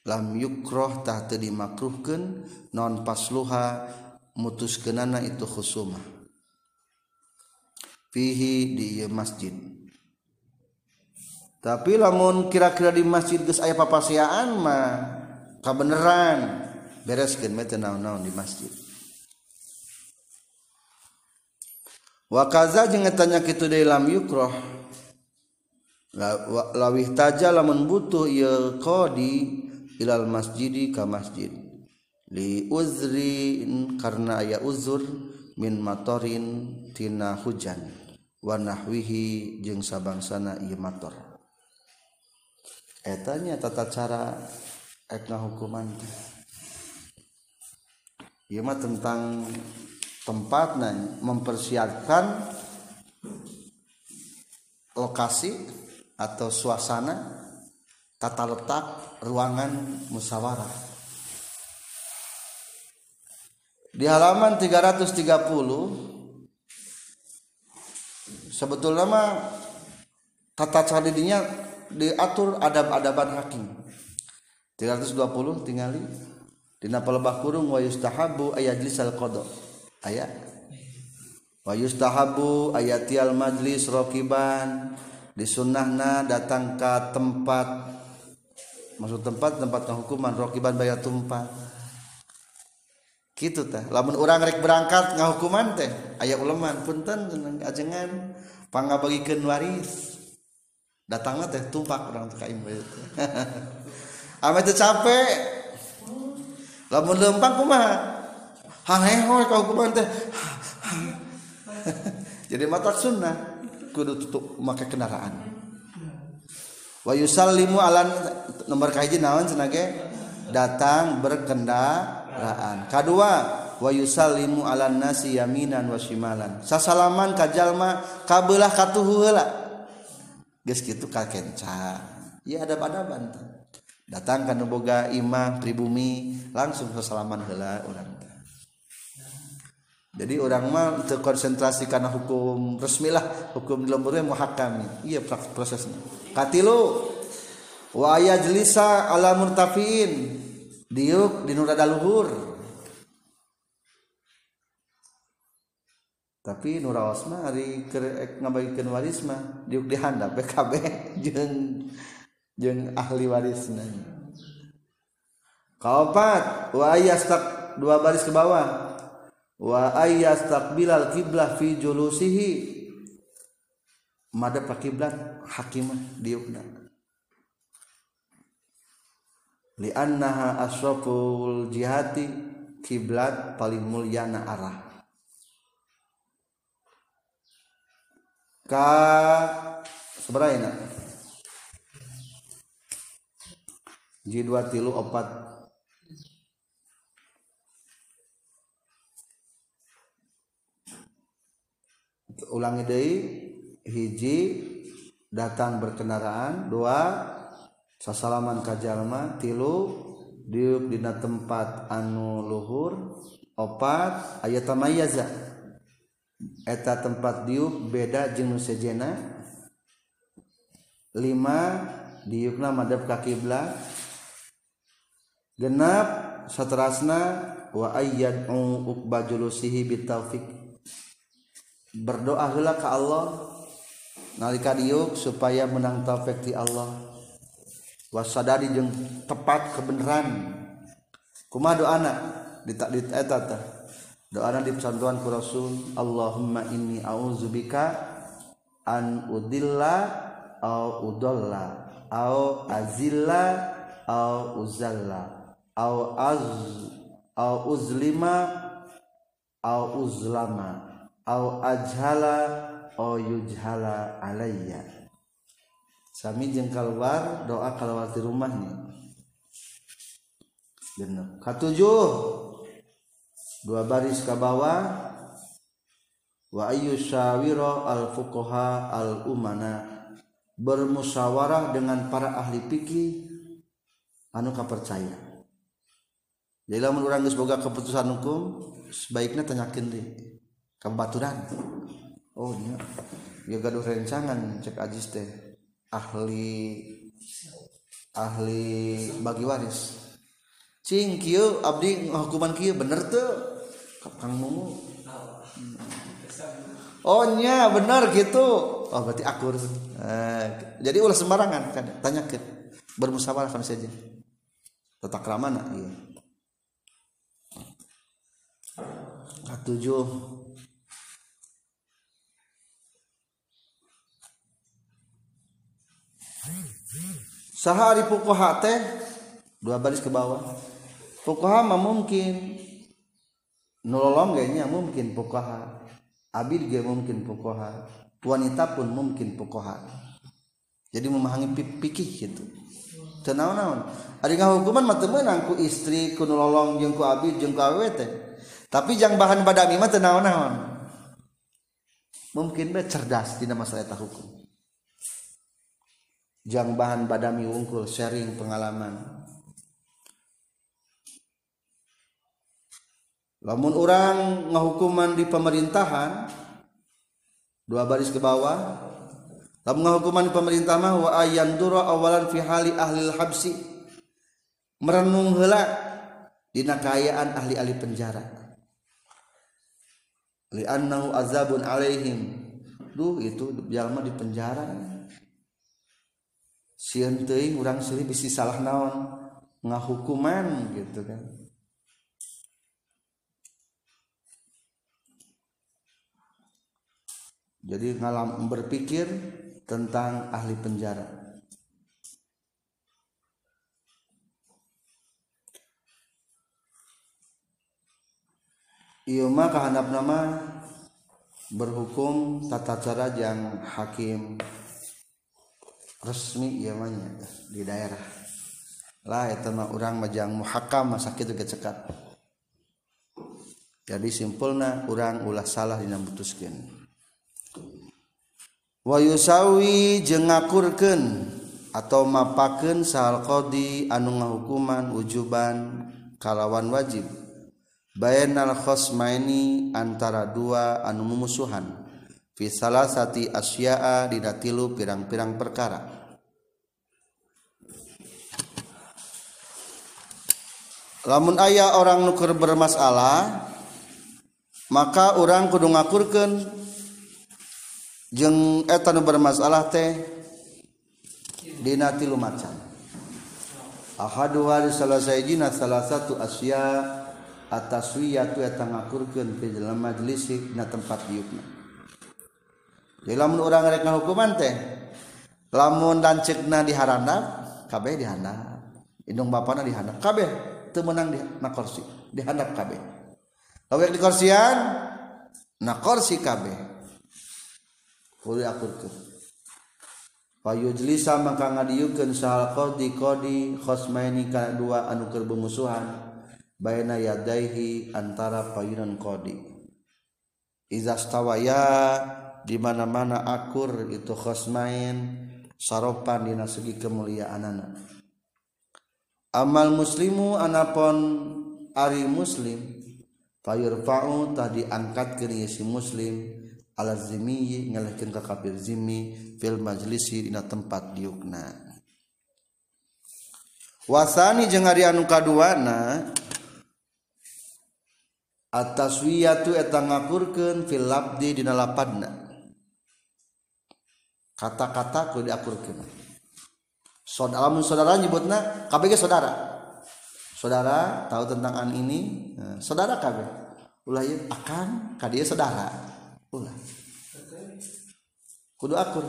lam yukroh tah teu dimakruhkeun non pasluha mutuskeunana itu khusumah fihi di masjid. Tapi lamun kira-kira di masjid geus aya papasiaan mah kabeneran bereskeun meh teu naon-naon di masjid. Wa kaza jeung tanya kitu deui lam yukroh lawih taja lamun butuh ieu qadi ilal masjidi ka masjid. Li uzrin karena aya uzur min matorin tina hujan. Wa nahwihi jeung sabangsana ieu mator. Etanya tata cara etna hukuman ieu mah tentang tempatnya mempersiapkan lokasi atau suasana tata letak ruangan musyawarah. Di halaman 330 sebetulnya mah tata cara didinya diatur adab-adaban hakim. 320 tinggali dina pelebah kurung wa yustahabu ayajlisal qada ayat wa yustahabu ayatial majlis rokiban disunnahna datang ke tempat maksud tempat tempat hukuman rokiban bayar tumpah gitu teh. Lamun orang rek berangkat ngahukuman teh ayah uleman punten ajengan. Pangabagikeun waris. Datanglah teh tumpak orang tuh kaim itu teh itu [laughs] capek. Lamun lempang kumaha? Haneho kau hukuman teh. [laughs] Jadi matak sunnah. Kudu tutup make kendaraan. Wa yusallimu ala nomor kahiji naon cenah datang berkendaraan. Kedua wa yusallimu ala nasi yaminan wa shimalan. Sasalaman ka jalma kabelah katuhu heula. Geus kitu ka kenca. Ya adab-adaban datang kana boga imam pribumi langsung sasalaman heula urang jadi orang mah terkonsentrasi karena hukum resmi lah hukum di lemburnya muhakami. Iya prosesnya. Katilu wa yajlisa ala murtafiin diuk di nurada luhur. Tapi nuraos mah hari ngabagikeun waris mah diuk di handap [laughs] BKB jeung jeung ahli warisna kaopat wa yastak dua baris ke bawah wa ayastaqbilal qiblah fi julusihi. Madep kiblat hakimah diukna. Li annaha asraful jihati kiblat paling mulyana arah. Ka seberapa ji dua tilu opat ulangi deui hiji datang berkendaraan dua sasalaman ka jalma tilu diuk dina tempat anu luhur opat aya tamayaza eta tempat diuk beda jeung nu sejena. Lima diukna madhab ka kiblat genap saterasna wa ayyadu uqba julusihi bitaufiq berdoa ke Allah nalika diuk supaya menang taufik di Allah. Wasadari jeung tepat kebenaran. Kumaha doana? Di di eta teh doana di pesantuan ku Rasul Allahumma inni a'udzubika an udilla au udalla au azilla au uzalla au az au uzlima au uzlama au ajhala au yujhala alayya. Sami jeung keluar doa keluar di rumah nih. Bener. Katujuh dua baris ke bawah. Wa ayyu syawira al fuqaha al umana. Bermusyawarah dengan para ahli fikih anu kapercaya. Jadi lamun urang geus boga keputusan hukum sebaiknya tanyakeun deui kebaturan. Oh iya ya gaduh rencangan cek ajis teh. Ahli ahli bagi waris. Cing kieu abdi hukuman kieu bener tuh kang mumu. Oh nya bener gitu. Oh berarti akur. Eh, jadi ulah sembarangan kan? Tanya ke bermusyawarah kan saja. Tata keramana iya. Ketujuh sahari fuqaha teh dua baris ke bawah. Fuqaha mah mungkin. Nololong kayaknya mungkin fuqaha abid ge mungkin fuqaha wanita pun mungkin fuqaha jadi memahami pikih gitu. Tenaon-naon ari hukuman mah teu meunang ku istri ku nulolong jeung ku abid jeung ku awewe teh. Tapi jang bahan badami mah tenaon-naon mungkin be cerdas dina masalah eta hukum. Jang bahan badami wungkul sharing pengalaman. Lamun orang ngahukuman di pemerintahan dua baris ke bawah lamun ngahukuman di pemerintah mah wa ayandura awalan fi hali ahli habsi. Merenung heula dina kaayaan ahli-ahli penjara. Li annahu azabun alaihim. Duh itu jalma di penjara sieun teuing urang silih bisi salah naon? Ngahukuman gitu kan. Jadi ngalam berpikir tentang ahli penjara. Kehendap nama berhukum tata cara yang hakim resmi iamanya di daerah. Lah itu mah orang majang muhakam masa kitu gecekat jadi simpulna orang ulah salah dina mutuskeun. Wa yusawi jeung ngakurkeun atau mapakeun sahal qadi anu ngahukuman wujuban kalawan wajib. Bainal khosmaini antara dua anu mumusuhan. Fi salasati asya'a dina tilu pirang-pirang perkara. Lamun aya orang nuker bermasalah maka orang kudu ngakurkeun jeung eta nu bermasalah teh dina tilu macan. Ahadu hari salah sayjina salah satu asya ataswiyatu eta ngakurkeun fi dalam majlis na tempat diukna jadi lamun orang rek ngahukuman teh lamun lancekna diharandap kabeh dihandap. Indung bapana dihandap kabeh. Teu meunang di na kursi dihandap kabeh. Kawek di kursian na kursi kabeh. Kudu akurkeun Payujlisa maka ngadiukeun sahal qadi qadi khosmaini kana dua anu keur bermusuhan baina yadaihi antara payunan qadi. izastawaya di mana-mana akur itu khosmain saropan dina segi kemuliaan anak amal muslimu anapon ari muslim fayurfa'u tadi angkat ke si muslim ala zimi ngalahkeun ka kafir zimi fil majlisi dina tempat diukna. Wasani jeung ari anu kaduana ataswiyatu eta ngakurkeun fil labdi dina lapadna. Kata-kata kudu diakurkeun. Saudara mun saudara nyebutna kabeh saudara. Saudara tahu tentang an ini nah, saudara kabeh. Ulah akan ka dieu saudara. Ulah. Kudu akur.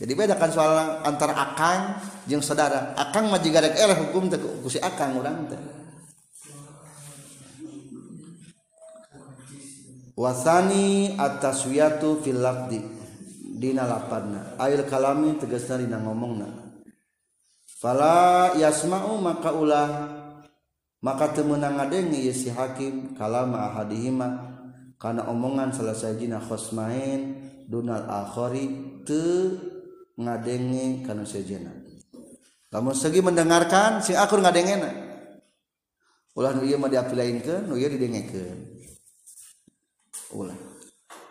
Jadi bedakan soal antara akang jeung saudara. Akang mah jiga rek eleh hukum teh ku si akang urang teh wasani ataswiyatu fil lafdi. Dina lapadna. Ail kalami tegasna dina ngomongna. Fala yasma'u maka ulah. Maka temenang ngadenge ieu si hakim kalama ahadihima. Kana omongan salah sajina khosmain dunal akhari te ngadenge kana sejena lamun segi mendengarkan si akur ngadengena. Ulah nu ieu mah diapilainkeun nu ieu didengekeun ulah.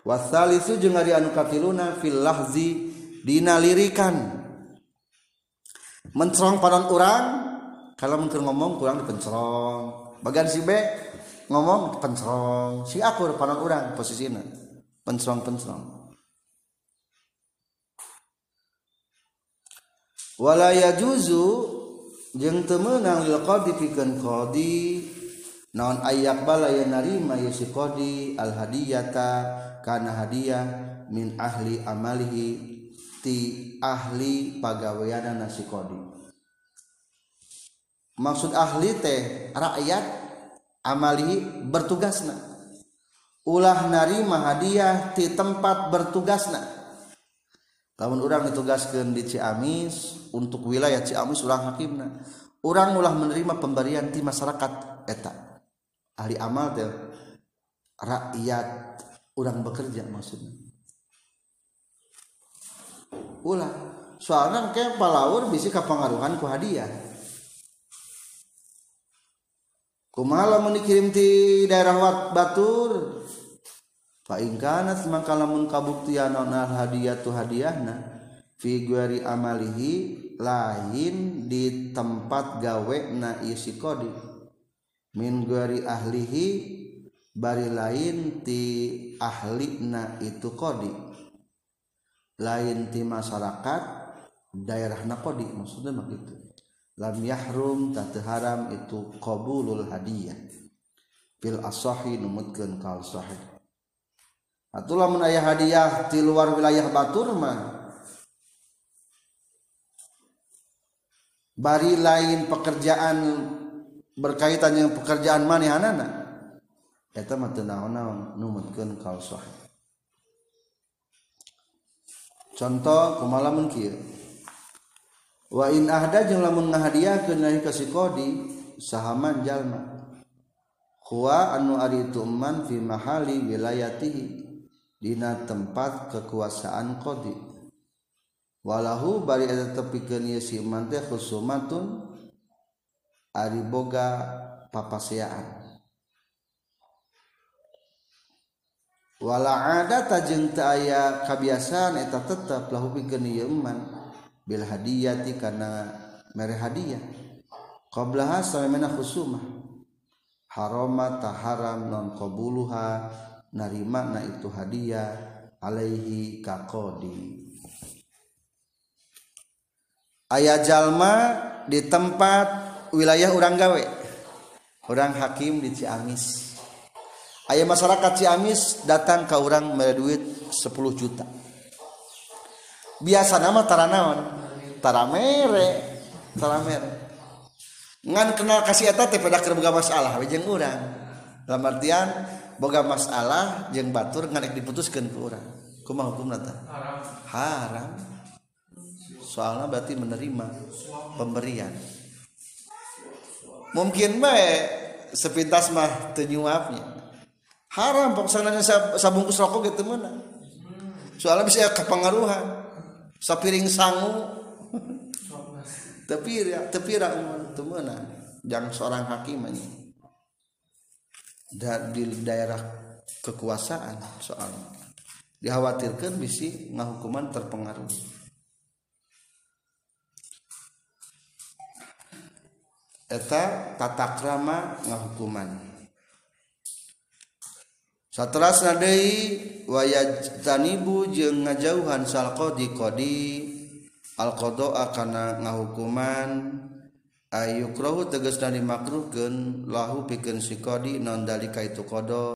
Wasalisu jeung ari anu katiluna fil lahzi dina lirikan. Mencerong panon urang kalau mungkin ngomong kurang dipencerong. Bagian si B ngomong pencerong si aku panon urang posisinya pencerong pencerong wala yajuzu jeung temenang lil qadi pikeun qadi. naon ayak bala ya narima yusikodi al hadiyata kana hadiah min ahli amalihi ti ahli pagaweana nasikodi maksud ahli teh rakyat amalihi bertugasna. Ulah narima hadiah ti tempat bertugasna. Tahun orang ditugaskan di Ciamis untuk wilayah Ciamis ulah hakimna. Orang ulah menerima pemberian di masyarakat eta. Ahli amal teh rakyat orang bekerja maksudnya. Ulah soalnya kayak palawur bisa kepengaruhan ku hadiah. Kumala dikirim di daerah wat batur? Ingkanat maka lamun kabuktian hadiah hadiyatu hadiyahna fi guari amalihi lain di tempat gawe na isi kodi min gari ahlihi bari lain ti ahlina itu kodi. Lain ti masyarakat daerahna kodi maksudnya begitu lam yahrum tak haram itu qabulul hadiah fil asahi numutkeun kal sahih atulah mun aya hadiah di luar wilayah batur mah. Bari lain pekerjaan berkaitan yang pekerjaan manehanana eta mah teu naon-naon numutkeun kaul sahih contoh kumaha mun wa in ahda jeung lamun ngahadiahkeun lahi ka si qadi sahaman jalma. Huwa anu ari tuman fi mahali wilayatihi dina tempat kekuasaan qadi walahu bari eta tepikeun ieu si man teh khusumatun ari boga papaseaan wala ada tajeng aya kabiasaan eta tetep lahu pikeun iman bil hadiyati kana mere hadiah. Qablaha samemena khusumah. Haroma taharam non qabuluha narima na itu hadiah alaihi kakodi ayah jalma di tempat wilayah orang gawe. Orang hakim di Ciamis. Ayah masyarakat Ciamis datang ke orang mere duit 10 juta. Biasa nama taranawan taramere taramere ngan kenal kasih eta teh pada keur boga masalah jeung urang. Dalam artian boga masalah jeung batur ngan diputuskeun ku urang. Kumaha hukumna teh haram. Haram. Soalnya berarti menerima pemberian mungkin baik sepintas mah tenyuapnya. Haram poksananya sabungkus rokok gitu mana? Soalnya bisa kepengaruhan. Sapiring sangu. Tapi tapi temana jangan seorang hakim ini. Di daerah kekuasaan soalnya. Dikhawatirkan bisa ngahukuman terpengaruh. eta tatakrama ngahukuman. Sateras nadei wayaj tanibu jeung ngajauhan sal qadi qadi al qadoa kana ngahukuman. Ayukrohu tegas dari makruhkeun lahu pikeun si qadi non dalika itu qada